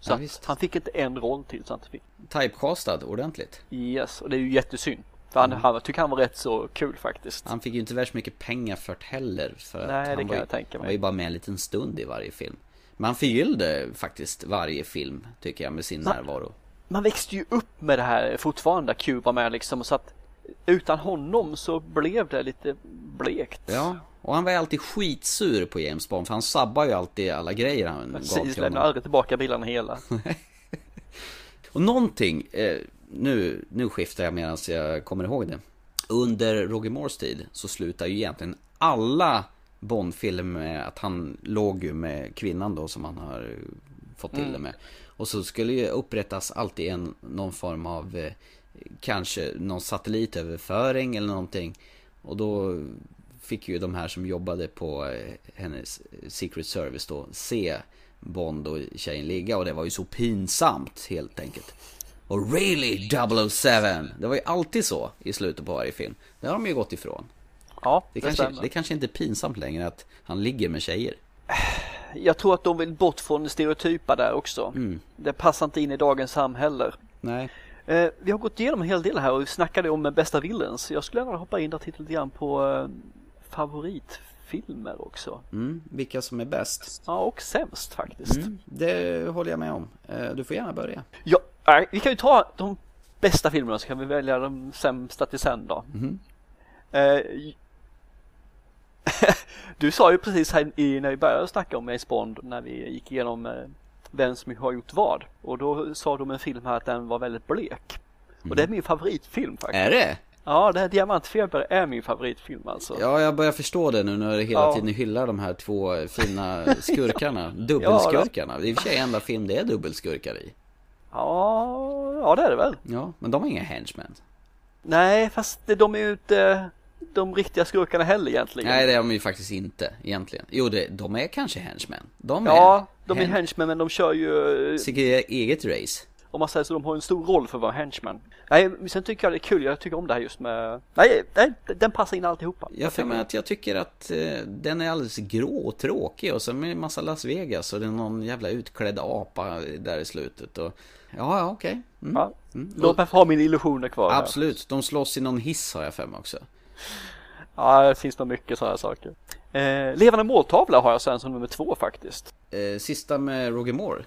Så Ja, han fick inte en roll till så han fick. Typecastad ordentligt. Yes, och det är ju jättesynd. För han, han tycker han var rätt så kul faktiskt. Han fick ju inte värst mycket pengar för det heller. För Nej, det kan var ju, jag tänka mig. Han var ju bara med en liten stund i varje film. Men han förgyllde faktiskt varje film, tycker jag, med sin Va? närvaro. Man växte ju upp med det här fortfarande, Q var med liksom. Så att utan honom så blev det lite blekt. Ja, och han var ju alltid skitsur på James Bond, för han sabbar ju alltid alla grejer han gav Precis, till lämnar honom. aldrig tillbaka bilarna hela. <laughs> Och någonting, eh, nu, nu skiftar jag medan jag kommer ihåg det. Under Roger Moores tid så slutar ju egentligen alla Bond-filmer med att han låg ju med kvinnan då som han har fått till det med. Och så skulle ju upprättas alltid en, någon form av, eh, kanske någon satellitöverföring eller någonting. Och då fick ju de här som jobbade på eh, hennes Secret Service då se Bond och tjejen ligga och det var ju så pinsamt helt enkelt. Och really 007! Det var ju alltid så i slutet på varje film. Det har de ju gått ifrån. Ja, Det det, kanske, stämmer. det kanske inte är pinsamt längre att han ligger med tjejer. Jag tror att de vill bort från stereotypa där också. Mm. Det passar inte in i dagens samhälle. Nej. Eh, vi har gått igenom en hel del här och vi snackade om eh, bästa villains. Jag skulle gärna hoppa in och titta lite grann på eh, favoritfilmer också. Mm, vilka som är bäst. Ja, och sämst faktiskt. Mm, det håller jag med om. Eh, Du får gärna börja. Ja, vi kan ju ta de bästa filmerna så kan vi välja de sämsta till sen då. Mhm. Eh, <laughs> du sa ju precis här i, när vi började snacka om James Bond när vi gick igenom eh, vem som har gjort vad. Och då sa om en film här att den var väldigt blek. Och det är min favoritfilm faktiskt. Är det? Ja, det här Diamantfeber är min favoritfilm alltså. Ja, jag börjar förstå det nu när du hela Ja. tiden hyllar de här två fina <laughs> skurkarna. Dubbelskurkarna. Det är i och för sig enda film det är dubbelskurkar i. Ja, ja det är det väl. Ja, men de är inga henchmen. Nej, fast de är ju inte de riktiga skurkarna heller egentligen. Nej, det är de ju faktiskt inte egentligen. Jo, det, de är kanske henchmen. De är Ja, de är hen- henchmen men de kör ju sitt eget race. Om man säger så, de har en stor roll för att vara henchman. Nej, sen tycker jag det är kul, jag tycker om det här just med... Nej, nej den passar in alltihopa. Jag för mig att jag tycker att eh, den är alldeles grå och tråkig och så med en massa Las Vegas och det är någon jävla utklädd apa där i slutet och Ja, ja okej. Mm. Ja. Mm. Låt mig ha mina illusioner kvar. här. Absolut, de slåss i någon hiss har jag för mig också. Ja, det finns nog mycket sådana här saker. Eh, levande måltavla har jag sen som nummer två faktiskt. Eh, sista med Roger Moore.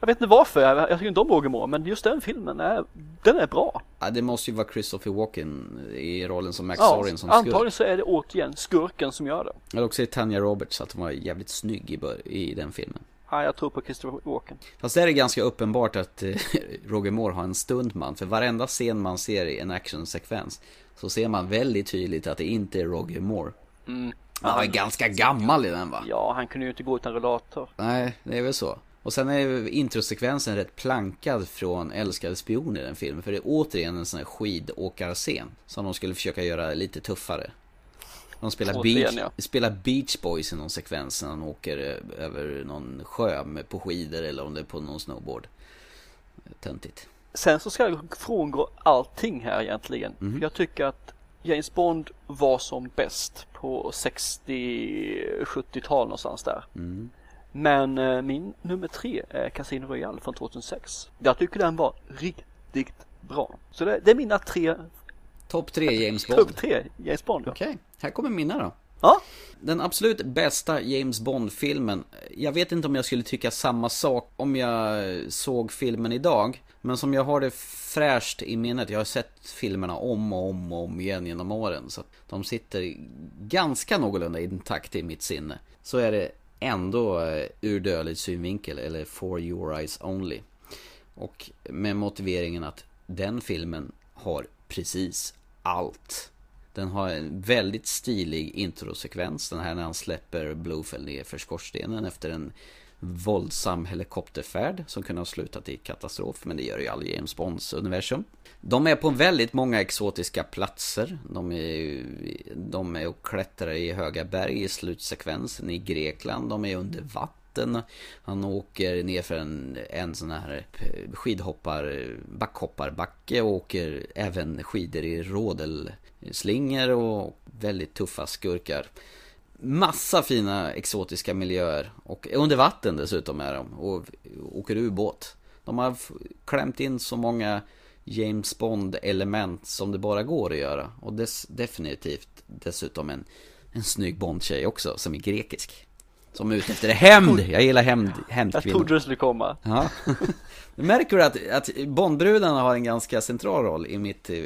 Jag vet inte varför, jag, jag tycker inte om Roger Moore, men just den filmen är, den är bra. Ja, det måste ju vara Christopher Walken i rollen som Max Ja, Zorin som skurk. antagligen så är det återigen skurken som gör det. Eller också är det Tanya Roberts, att hon var jävligt snygg i, i den filmen. Ja, jag tror på Christopher Walken. Fast där är det ganska uppenbart att eh, <laughs> Roger Moore har en stuntman. För varenda scen man ser i en actionsekvens så ser man väldigt tydligt att det inte är Roger Moore. Mm. Han var ganska gammal i den va? Ja, han kunde ju inte gå utan rullator. Nej, det är väl så. Och sen är introsekvensen rätt plankad från Älskade spion i den filmen. För det är återigen en sån här skidåkarscen. Som de skulle försöka göra lite tuffare. De spelar, Återigen, beach, ja. spelar Beach Boys i någon sekvens när han åker eh, över någon sjö med, på skidor eller om det är på någon snowboard. Töntigt. Sen så ska jag frångå allting här egentligen. För jag tycker att James Bond var som bäst på 60-70-tal någonstans där. Mm. Men eh, min nummer tre är Casino Royale från 2006. Jag tycker den var riktigt bra. Så det, det är mina tre Topp tre James Bond. Topp tre, James Bond. ja. Okej, här kommer mina då. Ja, Den absolut bästa James Bond-filmen. Jag vet inte om jag skulle tycka samma sak om jag såg filmen idag. Men som jag har det fräscht i minnet. Jag har sett filmerna om och om och om igen genom åren. Så de sitter ganska någorlunda intakt i mitt sinne. Så är det ändå eh, ur dödlig synvinkel, eller For Your Eyes Only. Och med motiveringen att den filmen har precis allt. Den har en väldigt stilig introsekvens. Den här när han släpper Blofeld ner för skorstenen efter en våldsam helikopterfärd som kunde ha slutat i katastrof. Men det gör ju aldrig James Bonds universum. De är på väldigt många exotiska platser. De är, de är och klättrar i höga berg i slutsekvensen i Grekland. De är under vatten. Han åker ner för en, en sån här skidhoppar, backhopparbacke och åker även skidor i rådelslingor och väldigt tuffa skurkar. Massa fina exotiska miljöer och under vatten dessutom är de och åker ubåt. De har klämt in så många James Bond element som det bara går att göra och dess, definitivt dessutom en, en snygg Bond-tjej också som är grekisk. Som är ute efter hämnd. Jag gillar hämnd, jag hämndkvinnor. trodde det skulle komma. Ja. <laughs> Du märker att, att Bondbrudarna har en ganska central roll i mitt eh,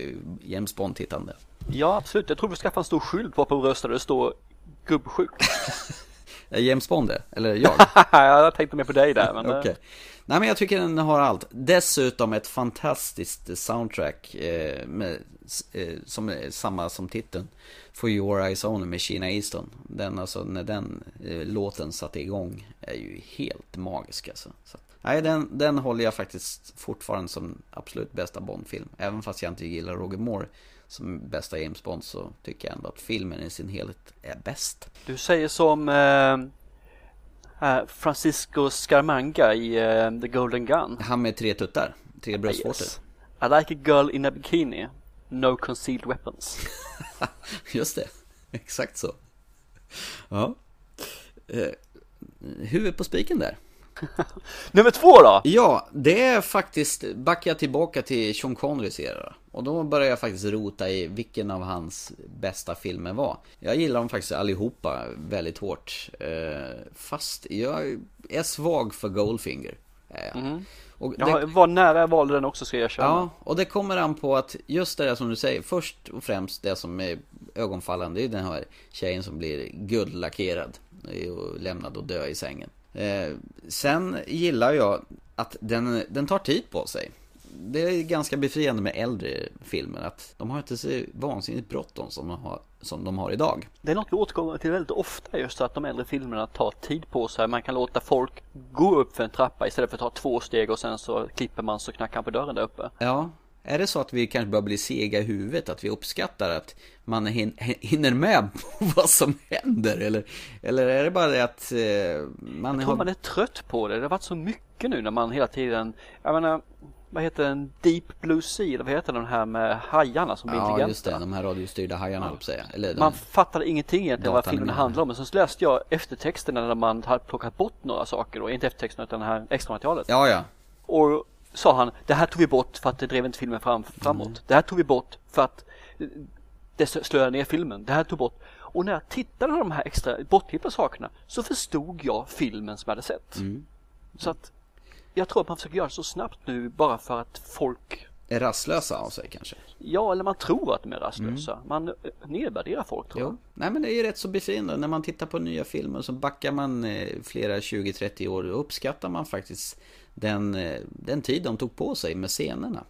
James Bond-tittande. Ja, absolut. Jag tror vi skaffar en stor skylt på på bröstet där det står gubbsjuk. <laughs> Eh, James Bond det, eller jag? <laughs> jag tänkte mer på dig där, men... eh, Okej. Nej men jag tycker den har allt. Dessutom ett fantastiskt soundtrack eh, med, eh, som är samma som titeln. For Your Eyes Only med Sheena Easton. Den alltså, när den eh, låten satte igång är ju helt magisk alltså. Så, nej, den, den håller jag faktiskt fortfarande som absolut bästa Bond-film. Även fast jag inte gillar Roger Moore som bästa James Bond så tycker jag ändå att filmen i sin helhet är bäst. Du säger som eh, eh, Francisco Scaramanga i eh, The Golden Gun. Han med tre tuttar, tre bröstvårtor. Yes. I like a girl in a bikini. No concealed weapons. <laughs> Just det, exakt så. Ja. Eh, huvud på spiken där. <laughs> Nummer två då? Ja, det är faktiskt, backar jag tillbaka till Sean Connerys era. Och då börjar jag faktiskt rota i vilken av hans bästa filmer var. Jag gillar dem faktiskt allihopa väldigt hårt. Eh, fast jag är svag för Goldfinger. jag. Och det- Jag var nära jag valde den också ska jag erkänna. Ja, och det kommer an på att just det där som du säger, först och främst det som är ögonfallande, det är den här tjejen som blir guldlackerad och lämnad och dö i sängen. Eh, sen gillar jag att den, den tar tid på sig. Det är ganska befriande med äldre filmer, att de har inte så vansinnigt bråttom som de har, som de har idag. Det är något vi återkommer till väldigt ofta just att de äldre filmerna tar tid på sig. Man kan låta folk gå upp för en trappa istället för att ta två steg och sen så klipper man så knackar på dörren där uppe. Ja, är det så att vi kanske börjar bli sega i huvudet? Att vi uppskattar att man hin- hinner med på vad som händer? Eller, eller är det bara det att eh, man Jag tror har... man är trött på det. Det har varit så mycket nu när man hela tiden, jag menar, vad heter den? Deep Blue Sea, eller vad heter den här med hajarna som blir Ja, intelligenta? just det. De här radiostyrda hajarna, ja. säga. Eller. Man fattade ingenting egentligen vad filmen handlade om. Men så läste jag eftertexterna när man hade plockat bort några saker. Och inte eftertexterna utan det här extra materialet. Ja, ja. Och sa han, det här tog vi bort för att det drev inte filmen fram, framåt. Mm. Det här tog vi bort för att det slöade ner filmen. Det här tog bort. Och när jag tittade på de här extra bortklippta sakerna så förstod jag filmen som jag hade sett. Mm. Så att jag tror att man försöker göra det så snabbt nu bara för att folk Är rastlösa av sig kanske? Ja, eller man tror att de är rastlösa. Man eh, nedvärderar folk tror jag. Mm. Jo. Nej men det är ju rätt så befriande. När man tittar på nya filmer så backar man eh, flera 20-30 år och uppskattar man faktiskt den, eh, den tid de tog på sig med scenerna.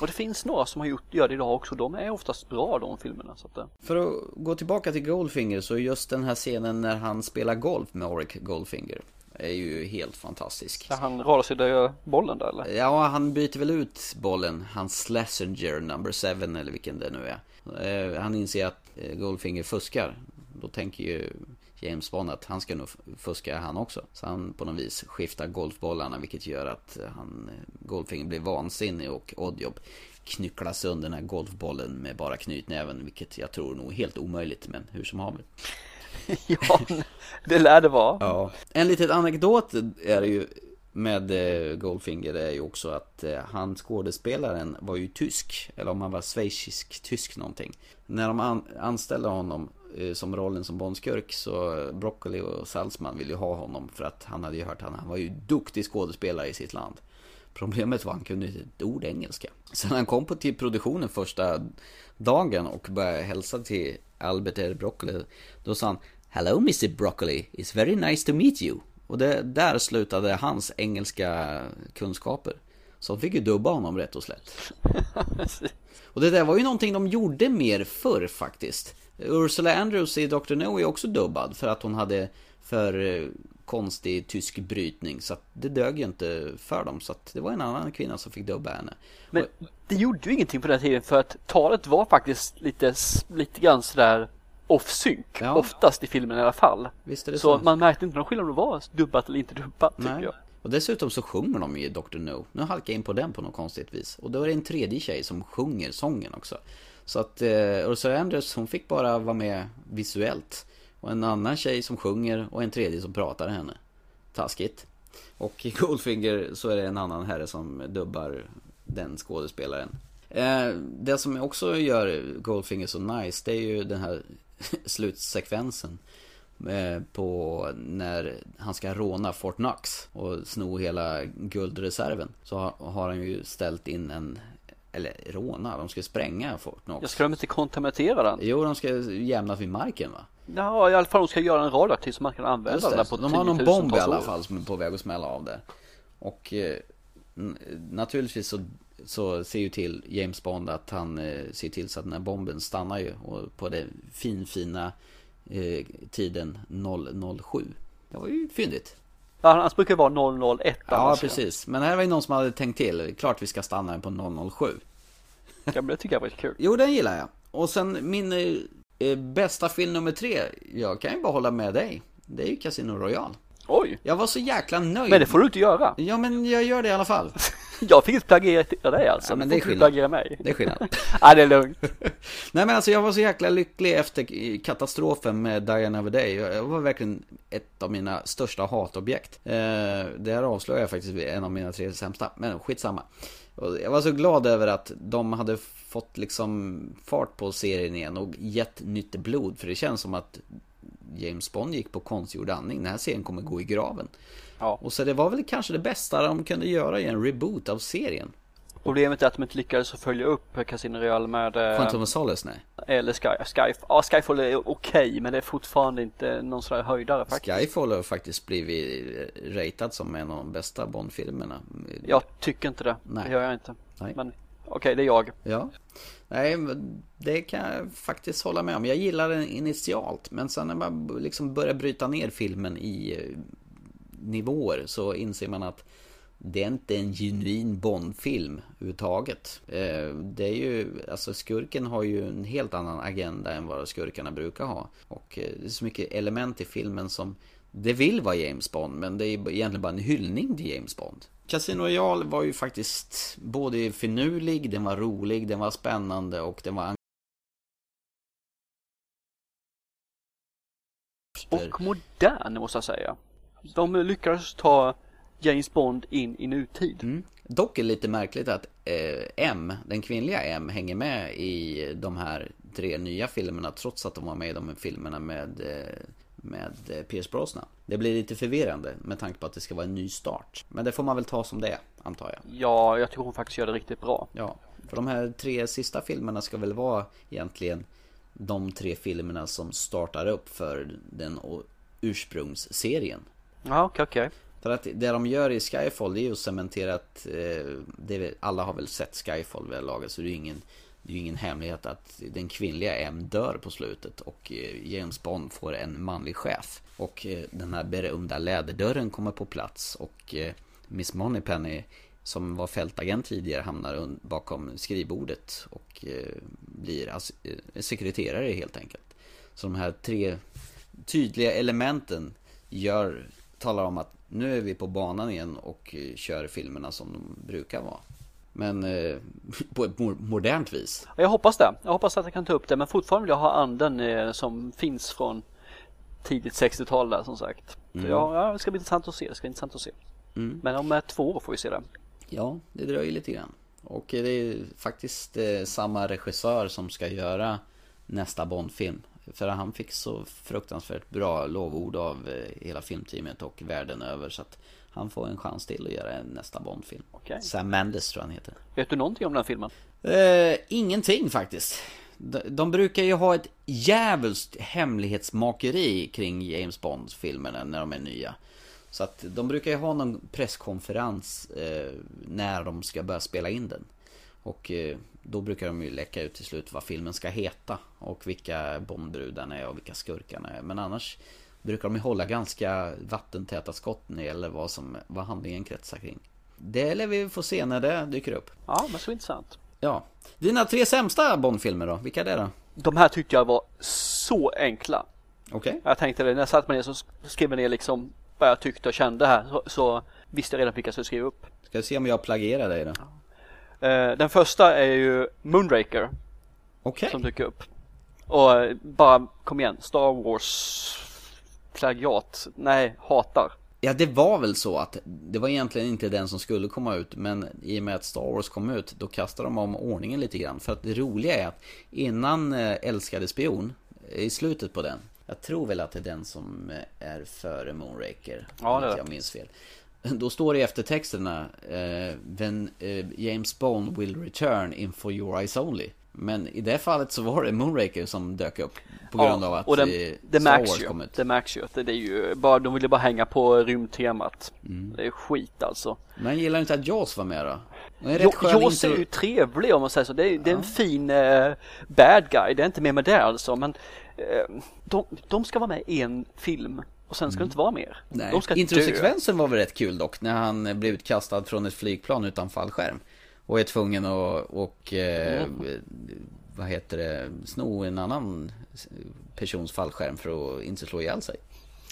Och det finns några som har gjort, gör det idag också. De är oftast bra de filmerna. Så att, För att gå tillbaka till Goldfinger så just den här scenen när han spelar golf med Oric Goldfinger är ju helt fantastisk. när han radar sig där bollen där eller? Ja, han byter väl ut bollen, hans Schlesinger number 7 eller vilken det nu är. Eh, Han inser att eh, Goldfinger fuskar. Då tänker ju James Bond att han ska nog fuska han också. Så han på något vis skiftar golfbollarna vilket gör att eh, han, Goldfinger blir vansinnig och Oddjob knycklar sönder den här golfbollen med bara knytnäven vilket jag tror nog är helt omöjligt men hur som haver. <laughs> ja, det lär det vara. Ja. En liten anekdot är det ju med eh, Goldfinger är ju också att eh, han skådespelaren var ju tysk. Eller om han var schweizisk tysk någonting. När de an anställde honom eh, som rollen som Bondskurk så Broccoli och Salzman ville ju ha honom för att han hade ju hört att han var ju duktig skådespelare i sitt land. Problemet var att han kunde inte ett ord engelska. Så när han kom på till produktionen första dagen och började hälsa till Albert R. Broccoli. Då sa han Hello Mr. Broccoli, it's very nice to meet you. Och det, där slutade hans engelska kunskaper. Så de fick ju dubba honom rätt och slätt. <laughs> Och det där var ju någonting de gjorde mer förr faktiskt. Ursula Andrews i Dr. No är också dubbad för att hon hade för eh, konstig tysk brytning. Så det dög ju inte för dem. Så det var en annan kvinna som fick dubba henne. Men det gjorde ju ingenting på den tiden för att talet var faktiskt lite, lite grann sådär off-sync. Ja. Oftast i filmen i alla fall. Visst är det Så så? man märkte inte någon skillnad om det var dubbat eller inte dubbat tycker Nej. jag. Och dessutom så sjunger de ju Dr. No. Nu halkar jag in på den på något konstigt vis. Och då är det en tredje tjej som sjunger sången också. Så att eh, Ursula Andress hon fick bara vara med visuellt. Och en annan tjej som sjunger och en tredje som pratar henne. Taskigt. Och i <laughs> Goldfinger så är det en annan herre som dubbar den skådespelaren. Eh, det som också gör Goldfinger så nice det är ju den här <laughs> slutsekvensen. eh, På när han ska råna Fort Knox och sno hela guldreserven. Så har- han ju ställt in en, eller råna, de ska spränga Fort Knox. Jag ska de inte kontaminera den? Jo, de ska jämna vid marken va? Ja, i alla fall de ska göra en radioaktiv som man kan använda den på de har någon bomb i alla fall som är på väg att smälla av där. Och eh, naturligtvis så, så ser ju till James Bond att han eh, ser till så att den här bomben stannar ju och på den finfina eh, tiden 007. Det var ju fyndigt. Ja, annars brukar det vara 001 Ja, annars. precis. Men här var ju någon som hade tänkt till. Klart vi ska stanna den på 007. Ja, men det tycker jag var kul. Jo, den gillar jag. Och sen min eh, eh, bästa film nummer tre. Jag kan ju bara hålla med dig. Det är ju Casino Royale. Oj! Jag var så jäkla nöjd. Men det får du inte göra. Ja, men jag gör det i alla fall. <laughs> Jag fick inte plagiera dig alltså. Ja, men det är skillnad. plagiera mig. Det är skillnad. <laughs> Ja, det är lugnt. <laughs> Nej men alltså jag var så jäkla lycklig efter katastrofen med Diana of Day. Jag var verkligen ett av mina största hatobjekt. Eh, det här avslöjar jag faktiskt en av mina tre sämsta. Men skitsamma. Jag var så glad över att de hade fått liksom fart på serien igen och gett nytt blod. För det känns som att James Bond gick på konstgjord andning. Den här serien kommer gå i graven. Ja. Och så det var väl kanske det bästa de kunde göra i en reboot av serien. Problemet är att de inte lyckades följa upp Casino Royale med eh, Quantum of Solace, nej. eller Sky, Sky, ja, Skyfall är okej men det är fortfarande inte någon sån där höjdare faktiskt. Skyfall har faktiskt blivit ratad som en av de bästa Bond-filmerna. Jag tycker inte det. Nej. Det gör jag inte. Nej. Men okej, det är jag. Ja. Nej, det kan jag faktiskt hålla med om. Jag gillar den initialt, men sen när man liksom börjar bryta ner filmen i eh, nivåer så inser man att det är inte en genuin Bond-film överhuvudtaget. Eh, det är ju, alltså skurken har ju en helt annan agenda än vad skurkarna brukar ha. Och eh, det är så mycket element i filmen som det vill vara James Bond, men det är egentligen bara en hyllning till James Bond. Casino Royale var ju faktiskt både finurlig, den var rolig, den var spännande och den var Och modern måste jag säga. De lyckades ta James Bond in i nutid. Mm. Dock är det lite märkligt att eh, M, den kvinnliga M, hänger med i de här tre nya filmerna trots att de var med i de filmerna med, eh, med eh, Pierce Brosnan. Det blir lite förvirrande med tanke på att det ska vara en ny start. Men det får man väl ta som det är, antar jag. Ja, jag tycker hon faktiskt gör det riktigt bra. Ja, för de här tre sista filmerna ska väl vara egentligen de tre filmerna som startar upp för den ursprungsserien. Ja, okej, okej. För att det de gör i Skyfall det är ju att cementera att eh, alla har väl sett Skyfall vid laget så det är ingen, det är ju ingen hemlighet att den kvinnliga M dör på slutet och eh, James Bond får en manlig chef. Och eh, den här berömda läderdörren kommer på plats och eh, Miss Moneypenny som var fältagent tidigare hamnar bakom skrivbordet och blir sekreterare helt enkelt. Så de här tre tydliga elementen gör, talar om att nu är vi på banan igen och kör filmerna som de brukar vara. Men eh, <laughs> på ett mo- modernt vis. Jag hoppas det. Jag hoppas att jag kan ta upp det. Men fortfarande vill jag ha anden eh, som finns från tidigt 60-tal där som sagt. Mm. Ja, ja, det ska bli intressant att se. Det ska bli intressant att se. Men om eh, två år får vi se det. Ja, det dröjer lite grann. Och det är faktiskt eh, samma regissör som ska göra nästa Bondfilm. För han fick så fruktansvärt bra lovord av eh, hela filmteamet och världen över. Så att han får en chans till att göra nästa Bondfilm. Okej. Sam Mendes tror jag han heter. Vet du någonting om den filmen? Eh, ingenting faktiskt. De, de brukar ju ha ett djävulskt hemlighetsmakeri kring James Bond-filmerna när de är nya. Så att de brukar ju ha någon presskonferens eh, när de ska börja spela in den. Och eh, då brukar de ju läcka ut till slut vad filmen ska heta. Och vilka Bondbrudarna är och vilka skurkarna är. Men annars brukar de ju hålla ganska vattentäta skott när det gäller vad, som, vad handlingen kretsar kring. Det lär vi få se när det dyker upp. Ja, men så intressant. Ja. Dina tre sämsta Bondfilmer då? Vilka är det då? De här tyckte jag var så enkla. Okej. Jag tänkte det, när jag satt mig ner så skrev jag ner liksom vad jag tyckte och kände här. Så, så visste jag redan vilka jag skulle skriva upp. Ska vi se om jag plagierar dig då? Eh, den första är ju Moonraker Okej. som dyker upp. Och eh, bara, kom igen, Star Wars plagiat. Nej, hatar. Ja, det var väl så att det var egentligen inte den som skulle komma ut, men i och med att Star Wars kom ut, då kastade de om ordningen lite grann. För att det roliga är att innan eh, Älskade Spion, i slutet på den, jag tror väl att det är den som eh, är före Moonraker, Ja, om det är jag minns fel. Då står det i eftertexterna, eh, when eh, James Bond will return in for your eyes only. Men i det fallet så var det Moonraker som dök upp på grund av att och eh, det Star Wars kom ut. Det märks ju att det, är ju bara, de ville bara hänga på rymdtemat. Mm. Det är skit alltså. Men gillar du inte att Jaws var med då? Är Jo, Jaws är ju trevlig om man säger så. Det är, det är en fin eh, bad guy. Det är inte mer med det alltså. Men eh, de, de ska vara med i en film och sen ska det inte vara mer. Mm. Nej. De ska dö. Introsekvensen var väl rätt kul dock när han blev utkastad från ett flygplan utan fallskärm. Och är tvungen att och, eh, vad heter det, sno en annan persons fallskärm för att inte slå ihjäl sig.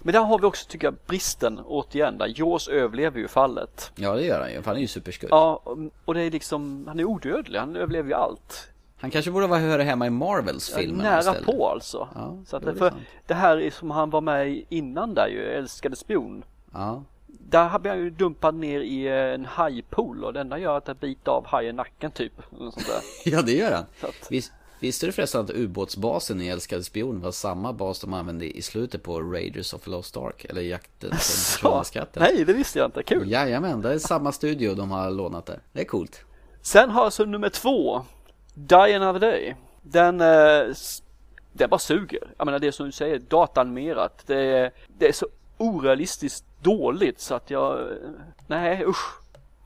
Men där har vi också tycker jag bristen återigen där. Jaws överlever ju fallet. Ja det gör han ju, han är ju superskurk. Ja, och- det är liksom, han är odödlig. Han överlever ju allt. Han kanske borde vara höra hemma i Marvels Ja, filmer nära istället. på alltså. Ja, så att det, för sant. det här är som han var med i innan där ju, Älskade spion. Ja. Där blev han ju dumpad ner i eh, en hajpool och det enda gör att jag biter av hajen nacken typ. <laughs> Ja det gör han. Att- Vis, visste du förresten att ubåtsbasen i Älskade Spion var samma bas de använde i slutet på Raiders of the Lost Ark? Eller jakten på <laughs> skatten? nej, det visste jag inte. Kul. Jajamän, det är samma studio de har lånat där. Det är coolt. Sen har jag så nummer två, Die Another Day. Den, eh, den bara suger. Jag menar det som du säger, datanimerat. Det, det är så orealistiskt dåligt så att jag, nej usch.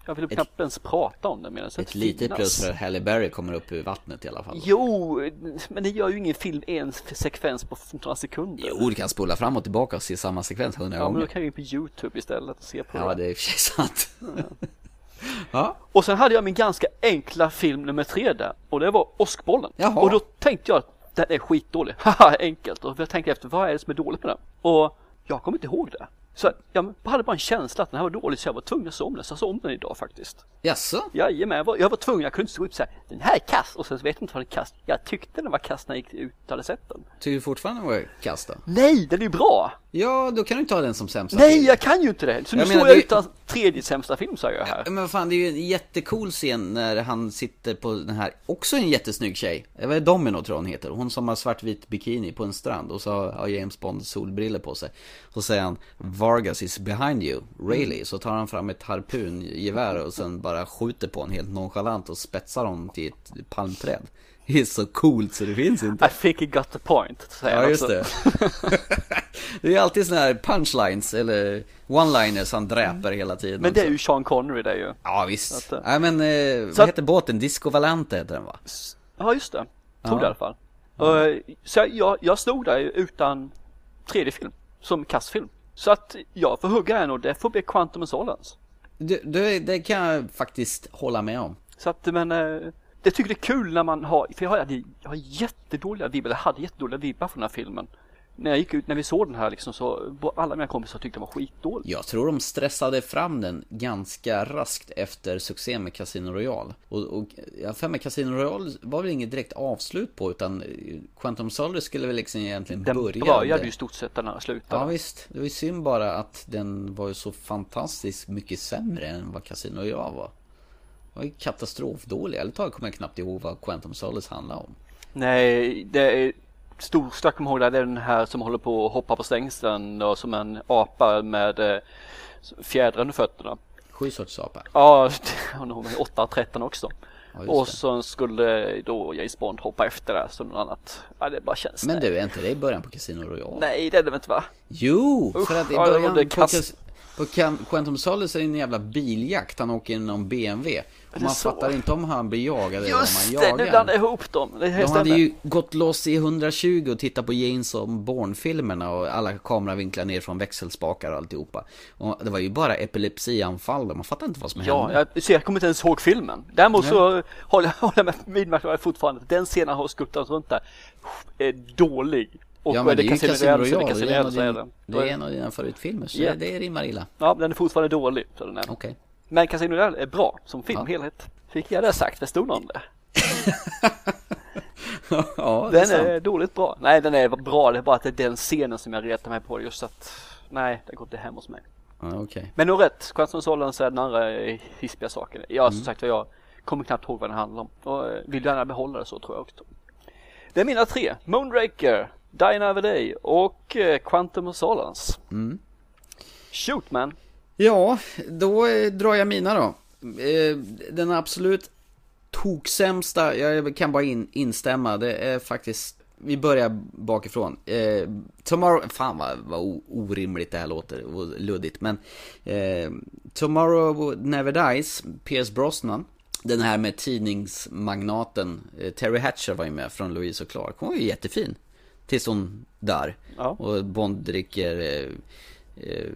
Jag vill knappt ens prata om det medan Ett litet plus för att Halle Berry kommer upp ur vattnet i alla fall. Jo, men det gör ju ingen film en sekvens på några sekunder. Jo, du kan spola fram och tillbaka och se samma sekvens hundra Ja, men då gånger. kan jag in på Youtube istället och se på Ja, det. det är i och för sig sant. <laughs> ja, Och sen hade jag min ganska enkla film nummer tre där och det var Åskbollen. Jaha. Och då tänkte jag att den är skitdålig. <laughs> Haha, enkelt. Och jag tänkte efter, vad är det som är dåligt med den? Och jag kommer inte ihåg det. Så jag hade bara en känsla att den här var dålig så jag var tvungen att se om den. Så jag såg om den idag faktiskt. jaså? Jajamän, jag var, jag var tvungen, jag kunde inte stå upp och säga den här är kass och sen så vet jag inte vad den är kass. Jag tyckte den var kass när jag gick ut och hade sett den. Tycker du fortfarande var kast då? Nej, den är ju bra! Ja, då kan du inte ha den som sämsta Nej, film. jag kan ju inte det! Så nu Jag står jag det- utan tredje sämsta film säger jag här. Men vad fan, det är ju en jättecool scen när han sitter på den här, också en jättesnygg tjej. Jag vet Domino tror jag hon heter. Hon som har svartvit bikini på en strand och så har James Bond solbriller på sig. Så säger han Vargas is behind you, really. Så tar han fram ett harpungevär och sen bara skjuter på en helt nonchalant och spetsar honom till ett palmträd. Det <laughs> är så coolt så det finns inte. I think he got the point, säger Ja han just också. det. <laughs> det är alltid såna här punchlines eller one-liners han dräper hela tiden. Men det är ju Sean Connery det är ju. Ja visst. eh, Nej men, eh, vad att- heter båten? Disco Valente heter den va? Ja just det, tror Ja. det i alla fall. Och, så jag, jag stod där utan tredje film, som kassfilm. Så att jag får hugga en och det får bli Quantum of Solace. Du, du, det kan jag faktiskt hålla med om. Så att men, eh, det tycker det är kul när man har, för jag har, jag har jättedåliga vibbar, jag hade jättedåliga vibbar från den här filmen. när jag gick ut, när vi såg den här liksom så alla mina kompisar tyckte den var skitdålig. Jag tror de stressade fram den ganska raskt efter succén med Casino Royale. Och, och jag för mig Casino Royale var väl inget direkt avslut på utan Quantum Solace skulle väl liksom egentligen Den börja. började ju i stort sett där den slutade. Ja visst, det var ju synd bara att den var ju så fantastiskt mycket sämre än vad Casino Royale var. Det var ju katastrofdålig, eller taget kommer jag knappt ihåg vad Quantum Solace handlade om. Nej, det är storsta kommer ihåg det är den här som håller på att hoppa på stängslen och som en apa med eh, fjädrar under fötterna. Sju sorters apa. Ja, <laughs> hon är 8 13 också. Ja, och det. så skulle då James Bond hoppa efter där som något annat. Ja, det bara känns Men du, är inte det i början på Casino Royale? Nej, det är det väl inte va? Jo, Usch, för att i ja, det början det på, Cas- på Quantum Solace är det en jävla biljakt. Han åker i någon BMW. Och det man så? fattar inte om han blir jagad eller om Just han det, jagar. nu blandar jag ihop dem. Det De hade ju gått loss i 120 och tittat på Jameson Bourne-filmerna och alla kameravinklar ner från växelspakar och alltihopa. Och det var ju bara epilepsianfall och man fattar inte vad som Ja, hände. jag, så jag kommer inte ens ihåg filmen. Däremot så håller, <laughs> håller jag med vidmakthåller fortfarande den scenen har skuttat runt där är dålig. Och ja, men det är ju Casino Royale, det. Det det. det är en av dina favoritfilmer, så Ja. det rimmar illa. Ja, den är fortfarande dålig. Okej. Men Casino Royale är bra som film, Ja. helhet. Fick jag det sagt? Det stod om det. <laughs> ja, det är Den sant. är dåligt bra. Nej, den är bra. Det är bara att det är den scenen som jag retar mig på. Just att, nej, det går inte hem hos mig. Ja, okej. Men har rätt. Quantum Solace är den andra hispiga saken. Jag Mm. som sagt jag kommer knappt ihåg vad den handlar om. Och eh, vill gärna behålla det så tror jag också. Det är mina tre. Moonraker, Die Another Day och eh, Quantum of Solace. Mm. Shoot man. Ja, då eh, drar jag mina då. Eh, Den absolut toksämsta, jag kan bara in, instämma, det är faktiskt vi börjar bakifrån. Eh, tomorrow, fan vad, vad orimligt det här låter och luddigt. Men eh, Tomorrow Never Dies, Pierce Brosnan. Den här med tidningsmagnaten eh, Terry Hatcher var ju med från Louise och Clark. Hon var ju jättefin. Tills hon dör. Ja. Och Bond dricker, eh,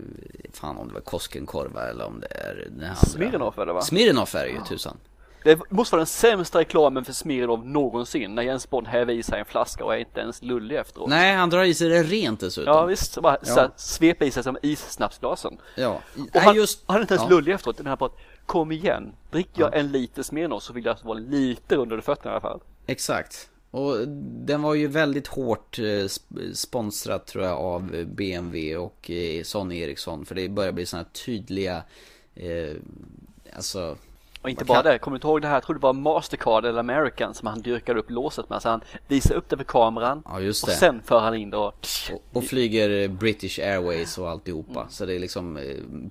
fan om det var Koskenkorva eller om det är den andra. Smirnoff är det va? Smirnoff är det ju tusan. Det måste vara den sämsta reklamen för Smirnoff någonsin. När Jens Bond häver i sig en flaska och är inte ens lullig efteråt. Nej, han drar i sig det rent dessutom. Ja visst, bara Ja. här, svepa i sig som issnapsglasen. Ja. Och han, just, han är inte ens ja. lullig efteråt. Den här på att kom igen, dricker jag en liter Smirnoff så vill jag vara lite under fötterna i alla fall. Exakt. Och den var ju väldigt hårt eh, sponsrad tror jag av BMW och eh, Sony Ericsson. För det börjar bli sådana tydliga, eh, alltså och inte bara kan- det, kommer du inte ihåg det här, jag tror det var Mastercard eller American som han dyrkade upp låset med. Så han visar upp det för kameran Ja, och sen för han in det och... Och, och flyger British Airways och alltihopa. Mm. Så det är liksom eh,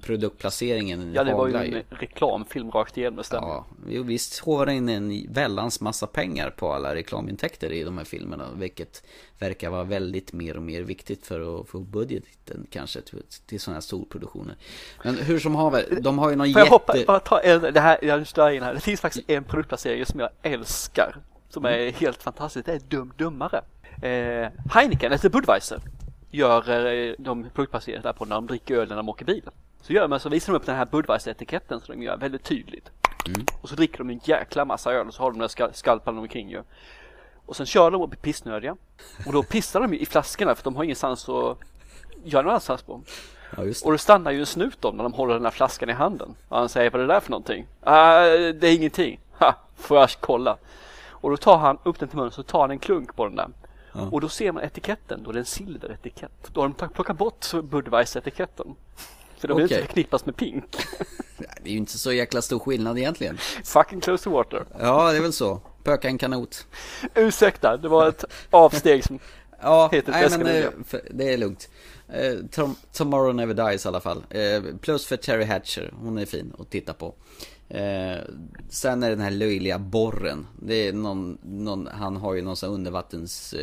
produktplaceringen Ja det var ju en reklamfilm rakt igenom det stämmer. Ja, jo, visst hovar in en väldans massa pengar på alla reklamintäkter i de här filmerna. Vilket verkar vara väldigt mer och mer viktigt för att få budgeten kanske till, till sådana här storproduktioner. Men hur som haver, de har ju någon Får jag hoppa, jätte... bara ta en, det här, jag stör in här. Det finns faktiskt en produktplacering som jag älskar. Som är Mm. helt fantastisk, det är Dum Dummare. Eh, Heineken, eller Budweiser, gör eh, de produktplaceringar där på när de dricker öl när de åker bil. Så gör man så visar de upp den här Budweiser-etiketten som de gör väldigt tydligt. Mm. Och så dricker de en jäkla massa öl och så har de den ska, skalparna omkring ju. Och sen kör de och blir pissnödiga. Och då pissar de i flaskorna för de har ingenstans att göra någon annanstans på. Ja, det. Och då stannar ju en snut då när de håller den här flaskan i handen. Och han säger vad är det där för någonting? Ah, det är ingenting. Ha, får jag kolla. Och då tar han upp den till munnen så tar han en klunk på den där. Och då ser man etiketten, då är det en silveretikett. Då har de plockat bort Budweiser-etiketten. För de vill Okej. inte förknippas med pink. <laughs> Det är ju inte så jäkla stor skillnad egentligen. Fucking close to water. Ja, det är väl så. Pöka en kanot. Ursäkta, det var ett avsteg som <laughs> Ja, nej, men eh, det är lugnt. Eh, Tom, Tomorrow Never Dies i alla fall. Eh, plus för Terry Hatcher, hon är fin att titta på. Sen är det den här löjliga borren. Det är någon, någon han har ju någon sån undervattens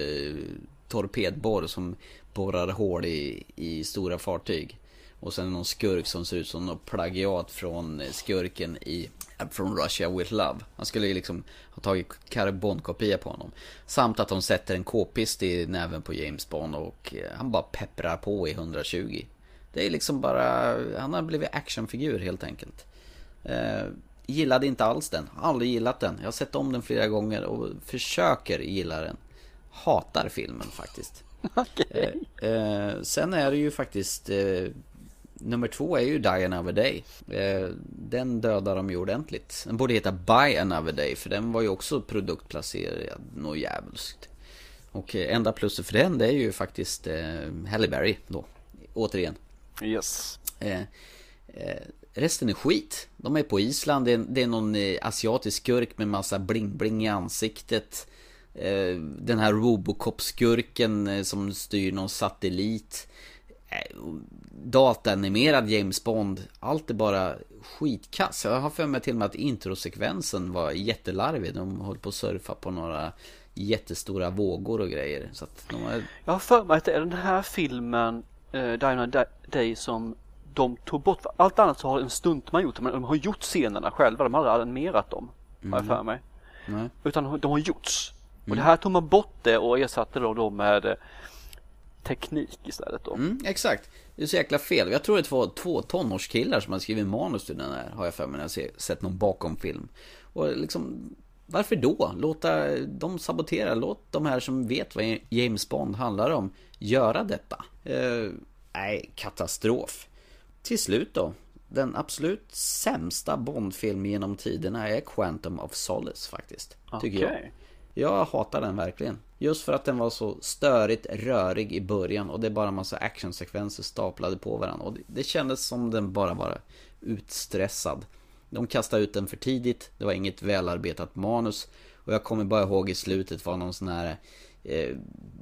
torpedborr som borrar hål i, i stora fartyg. Och sen någon skurk som ser ut som något plagiat från skurken i From Russia With Love. Han skulle ju liksom ha tagit karbonkopia på honom. Samt att de sätter en k-pist i näven på James Bond och eh, han bara pepprar på i 120. Det är liksom bara, han har blivit actionfigur helt enkelt. Eh, gillade inte alls den, aldrig gillat den. Jag har sett om den flera gånger och försöker gilla den. Hatar filmen faktiskt. <laughs> Okej. Eh, eh, sen är det ju faktiskt eh, Nummer två är ju Die Another Day eh, Den dödar de ju ordentligt Den borde heta Buy Another Day för den var ju också produktplacerad något jävligt Och eh, enda plusset för den det är ju faktiskt eh, Halle Berry då Återigen Yes. Eh, eh, resten är skit. De är på Island, det är, det är någon asiatisk skurk med massa bling-bling i ansiktet. Eh, den här Robocop-skurken som styr någon satellit. Eh, dataanimerad James Bond. Allt är bara skitkass. Jag har för mig till och med att introsekvensen var jättelarvig. De höll på att surfa på några jättestora vågor och grejer. Så att de har... Jag har för mig att det är den här filmen, Die Another Day, som de tog bort. Allt annat så har en stuntman gjort men de har gjort scenerna själva. De har aldrig animerat dem, har jag för mig. Nej. Utan de har gjorts. Och det här tog man bort det och ersatte då, då med eh, teknik istället då. Mm, exakt. Det är så jäkla fel. Jag tror det var två tonårskillar som har skrivit manus till den här, har jag för mig när jag sett någon bakom film. Och liksom, varför då? Låta dem sabotera, låt de här som vet vad James Bond handlar om göra detta. Eh, nej, katastrof. Till slut då. Den absolut sämsta Bondfilm genom tiderna är Quantum of Solace faktiskt. Tycker jag. Jag hatar den verkligen. Just för att den var så störigt rörig i början och det är bara en massa actionsekvenser staplade på varandra. Och det, det kändes som den bara var utstressad. De kastade ut den för tidigt, det var inget välarbetat manus. Och jag kommer bara ihåg i slutet var någon sån här eh,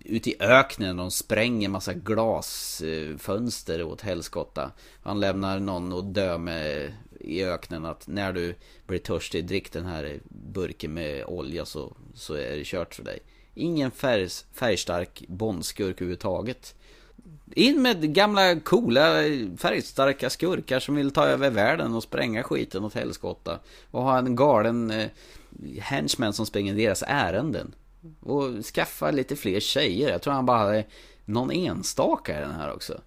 Ute i öknen, de spränger massa glasfönster eh, åt helskotta. Han lämnar någon och dö med i öknen att när du blir törstig, drick den här burken med olja så, så är det kört för dig. Ingen färg, färgstark bondskurk överhuvudtaget. In med gamla coola färgstarka skurkar som vill ta över världen och spränga skiten åt helskotta. Och ha en galen eh, henchman som springer deras ärenden. Och skaffa lite fler tjejer. Jag tror han bara hade någon enstaka i den här också.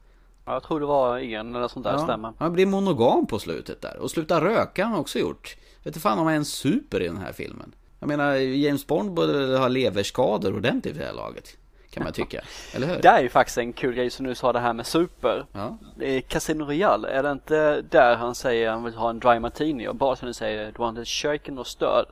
Ja, Jag tror det var en eller sånt där stämmer. Han blir monogam på slutet där. Och sluta röka har han också gjort. Vet inte fan om han är en super i den här filmen. Jag menar, James Bond borde ha leverskador ordentligt i det här laget. Kan man tycka. <laughs> Eller hur? Det är ju faktiskt en kul grej som du sa det här med super. Ja. Casino Royale, är det inte där han säger han vill ha en dry martini och du säger, du want a shaken or stirred.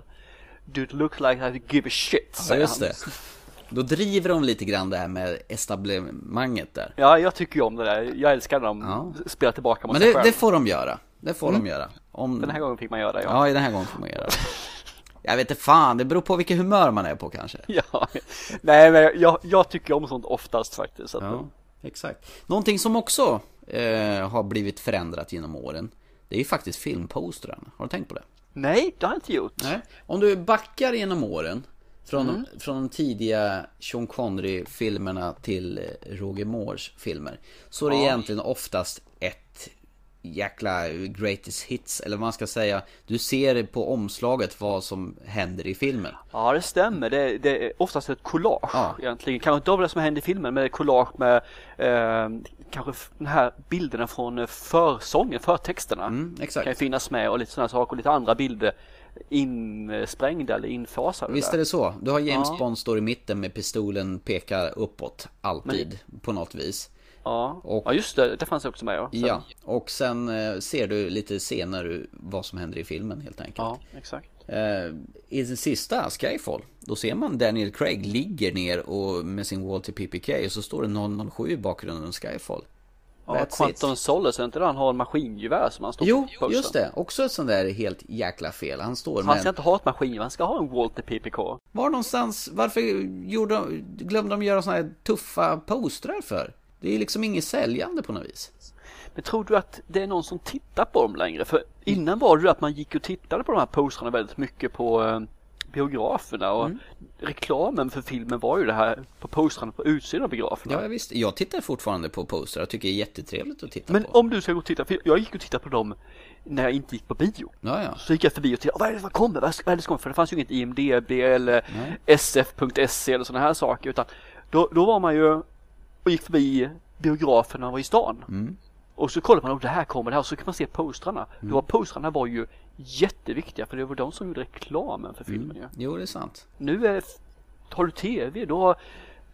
It look like I give a shit, Ja, säger just han. det. <laughs> Då driver de lite grann det här med etablissemanget där. Ja, jag tycker ju om det där. Jag älskar när de Ja. spelar tillbaka mot Men sig det, själv. det får de göra. Det får de göra. Om... Den här gången fick man göra ja. Ja, den här gången får man göra det. Jag vet inte fan, det beror på vilket humör man är på kanske. <laughs> Ja, nej men jag, jag tycker om sånt oftast faktiskt. Så Ja, exakt. Någonting som också eh, har blivit förändrat genom åren. Det är ju faktiskt filmpostrarna. Har du tänkt på det? Nej, det har jag inte gjort. Nej. Om du backar genom åren från, Mm. från de tidiga Sean Connery-filmerna till eh, Roger Moores filmer. Så är det Ja. egentligen oftast ett jäkla greatest hits, eller vad man ska säga. Du ser på omslaget vad som händer i filmen. Ja, det stämmer. Det, det är oftast ett collage Ja. egentligen. Kanske inte av det som händer i filmen, men ett collage med eh, kanske de här bilderna från eh, försången, förtexterna. Mm, exakt. Kan ju finnas med och lite sådana saker och lite andra bilder insprängda eller infasade. Visst är det så? Du har James Ja. Bond står i mitten med pistolen pekar uppåt, alltid, på något vis. Ja. Och- ja, just det. Det fanns också med. Ja, Sen- Ja, och sen eh, ser du lite senare vad som händer i filmen helt enkelt. ja exakt. Eh, I den sista, Skyfall, då ser man Daniel Craig ligger ner och med sin Walter PPK och så står det 007 i bakgrunden Skyfall. Ja, Quantum. Solace, är inte det han har en maskingevär som han står Jo, på just det. Också ett sånt där helt jäkla fel. Han står Han ska med... inte ha ett maskingevär, han ska ha en Walter PPK. Var någonstans, varför gjorde de, glömde de göra såna här tuffa postrar för? Det är liksom inget säljande på något vis. Men tror du att det är någon som tittar på dem längre? För innan var det att man gick och tittade på de här postrarna väldigt mycket på eh, biograferna och Mm. reklamen för filmen var ju det här på postrarna på utsidan av biograferna. Ja, visst. Jag tittar fortfarande på postrar. Jag tycker det är jättetrevligt att titta Men på. om du ska gå och titta, för jag gick och tittade på dem när jag inte gick på bio. Ja, ja. Så gick jag förbi och tittade, vad är det som kommer? Vad är det som kommer? För det fanns ju inget IMDB eller. SF.se eller sådana här saker utan då, då var man ju och gick förbi biograferna var i stan. Mm. Och så kollar man, och det här kommer det här och så kan man se postrarna. Då var postrarna var ju jätteviktiga för det var de som gjorde reklamen för filmen ju. Jo, det är sant. Nu är, har du TV, då har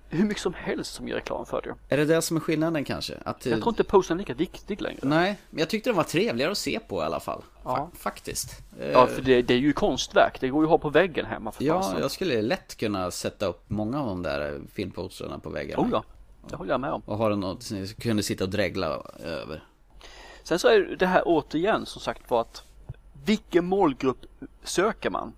hur mycket som helst som gör reklam för det. Är det det som är skillnaden kanske? Att, Jag tror inte postern är lika viktig längre. Nej, men jag tyckte den var trevligare att se på i alla fall. Ja. Fa- faktiskt. Eh, Ja, för det, det är ju konstverk. Det går ju att ha på väggen hemma för Ja, fasen. jag skulle lätt kunna sätta upp många av de där filmposterna på väggarna. Oh ja, det håller jag med om. Och ha något som jag kunde sitta och dregla över. Sen så är det här återigen som sagt var att vilken målgrupp söker man?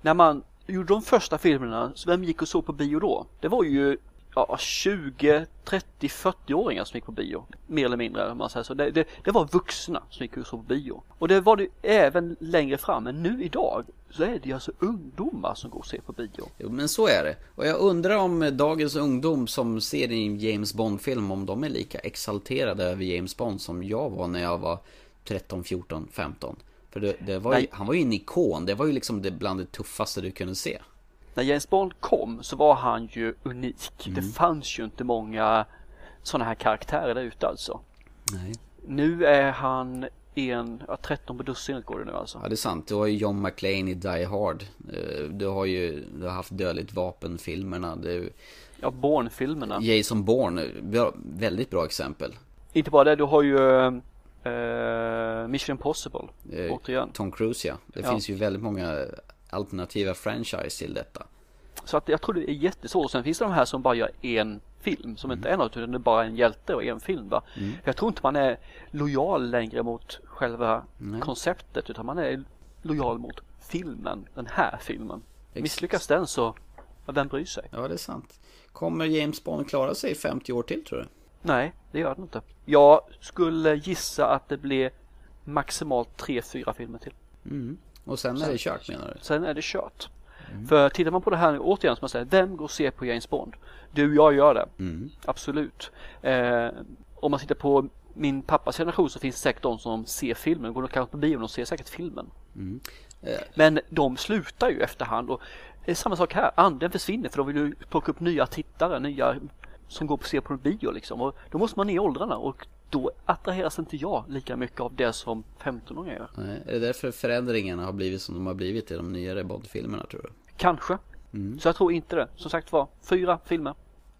När man gjorde de första filmerna, så vem gick och såg på bio då? Det var ju ja, 20, 30, 40-åringar som gick på bio. Mer eller mindre om man säger så. Det, det, det var vuxna som gick och såg på bio. Och det var det även längre fram. Men nu idag så är det ju alltså ungdomar som går och ser på bio. Jo, men så är det. Och jag undrar om dagens ungdom som ser en James Bond-film, om de är lika exalterade över James Bond som jag var när jag var 13, 14, 15. För det, det var ju, han var ju en ikon, det var ju liksom det bland det tuffaste du kunde se. När James Bond kom så var han ju unik. Det fanns ju inte många sådana här karaktärer där ute alltså. Nej. Nu är han en, ja, 13 på dussinet går det nu alltså. Ja, det är sant. Du har ju John McClane i Die Hard. Eh, Du har ju du har haft Dödligt vapen-filmerna. Du- Ja, Bourne-filmerna. Jason Bourne, väldigt bra exempel. Inte bara det, du har ju eh, Mission Impossible. Eh, återigen. Tom Cruise ja. Det Ja. finns ju väldigt många alternativa franchise till detta. Så att jag tror det är jättesvårt. Sen finns det de här som bara gör en film. Som inte är något utan det är bara en hjälte och en film va. För jag tror inte man är lojal längre mot själva konceptet. Utan man är lojal mot filmen. Den här filmen. Misslyckas den så, vem bryr sig? Ja, det är sant. Kommer James Bond klara sig i 50 år till tror du? Nej, det gör den inte. Jag skulle gissa att det blir maximalt 3-4 filmer till. Och sen är det kört menar du? Sen är det kört. För tittar man på det här nu återigen som jag säger, vem går och ser på James Bond? Du, jag gör det. Absolut. Eh, om man tittar på min pappas generation så finns det säkert de som ser filmen, går kanske på bio och ser säkert filmen. Men de slutar ju efterhand och det är samma sak här, anden försvinner för de vill ju plocka upp nya tittare, nya som går på se på en bio liksom. Och då måste man ner i åldrarna och då attraheras inte jag lika mycket av det som 15-åringar gör. Nej, är det därför förändringarna har blivit som de har blivit i de nyare Bond-filmerna tror du? Kanske. Så jag tror inte det. Som sagt var, fyra filmer.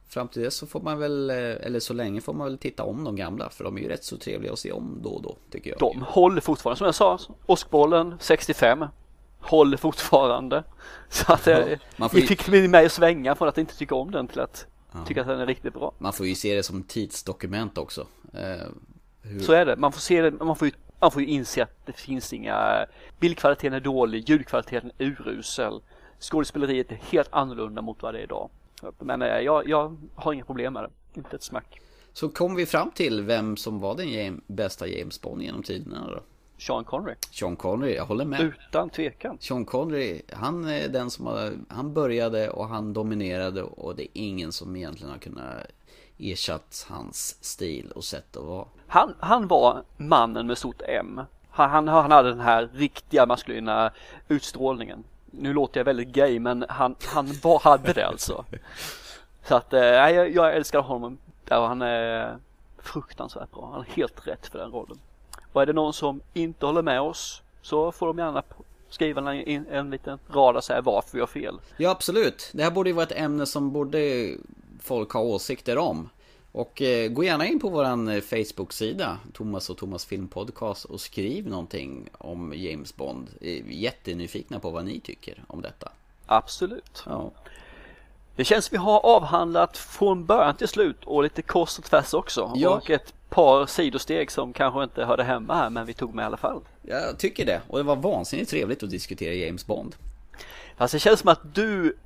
Fram till dess så får man väl, eh, eller så länge får man väl titta om de gamla. För de är ju rätt så trevliga att se om då och då, tycker jag. De håller fortfarande, som jag sa, Åskbollen 65 håller fortfarande. <laughs> Så att Ja, eh, man får vi ju- fick mig att svänga från att inte tycka om den till att tycka att den är riktigt bra. Man får ju se det som tidsdokument också. Eh, hur... Så är det. Man får se det, man får ju, man får ju inse att det finns inga Bildkvaliteten är dålig, ljudkvaliteten är urusel. Skådespeleriet är helt annorlunda mot vad det är idag. Men eh, jag, jag har inga problem med det. Inte ett smack. Så kom vi fram till vem som var den bästa James Bond genom tiderna då? Sean Connery. Sean Connery, jag håller med. Utan tvekan. Sean Connery, han är den som har, han började och han dominerade och det är ingen som egentligen har kunnat ersatt hans stil och sätt att vara. Han, han var mannen med stort M. Han, han, han hade den här riktiga maskulina utstrålningen. Nu låter jag väldigt gay men han, han var, hade det alltså. Så att, eh, nej, jag, jag älskar honom. Och han är fruktansvärt bra. Han är helt rätt för den rollen. Och är det någon som inte håller med oss så får de gärna skriva en, en, en liten rad och säga varför vi har fel. Ja absolut, det här borde ju vara ett ämne som borde folk ha åsikter om. Och eh, gå gärna in på våran eh, Facebook-sida, Thomas och Thomas Filmpodcast och skriv någonting om James Bond. Jättenyfikna på vad ni tycker om detta. Absolut. Ja. Det känns vi har avhandlat från början till slut och lite kors och tvärs också. Ja. Och ett par sidosteg som kanske inte hörde hemma här men vi tog med i alla fall. Jag tycker det, och det var vansinnigt trevligt att diskutera James Bond. Alltså det känns som att du,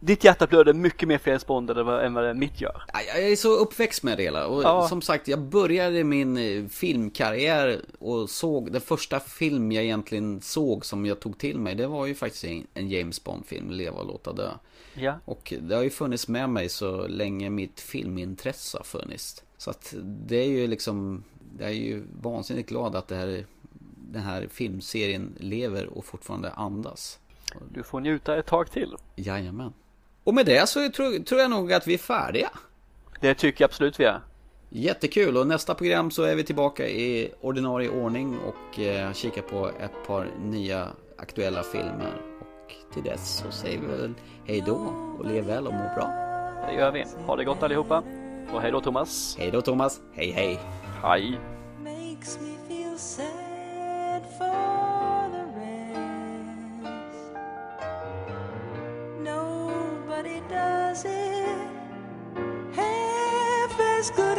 ditt hjärta blöder mycket mer för James Bond än vad- mitt gör. Ja, Jag är så uppväxt med det hela och Ja. som sagt jag började min eh, filmkarriär och såg den första film jag egentligen såg som jag tog till mig det var ju faktiskt en, en James Bond film, Leva och låta dö. Ja. Och det har ju funnits med mig så länge mitt filmintresse har funnits. Så att det är ju liksom, jag är ju vansinnigt glad att det här, den här filmserien lever och fortfarande andas. Du får njuta ett tag till. Jajamän. Och med det så tror, tror jag nog att vi är färdiga. Det tycker jag absolut vi är. Jättekul och nästa program så är vi tillbaka i ordinarie ordning och eh, kikar på ett par nya aktuella filmer. Och till dess så säger vi väl hej då och lev väl och må bra. Det gör vi. Ha det gott allihopa. Och hej då Thomas. Hej då Thomas, hej hej. Hej. makes me feel sad for the rest. Nobody does it half as good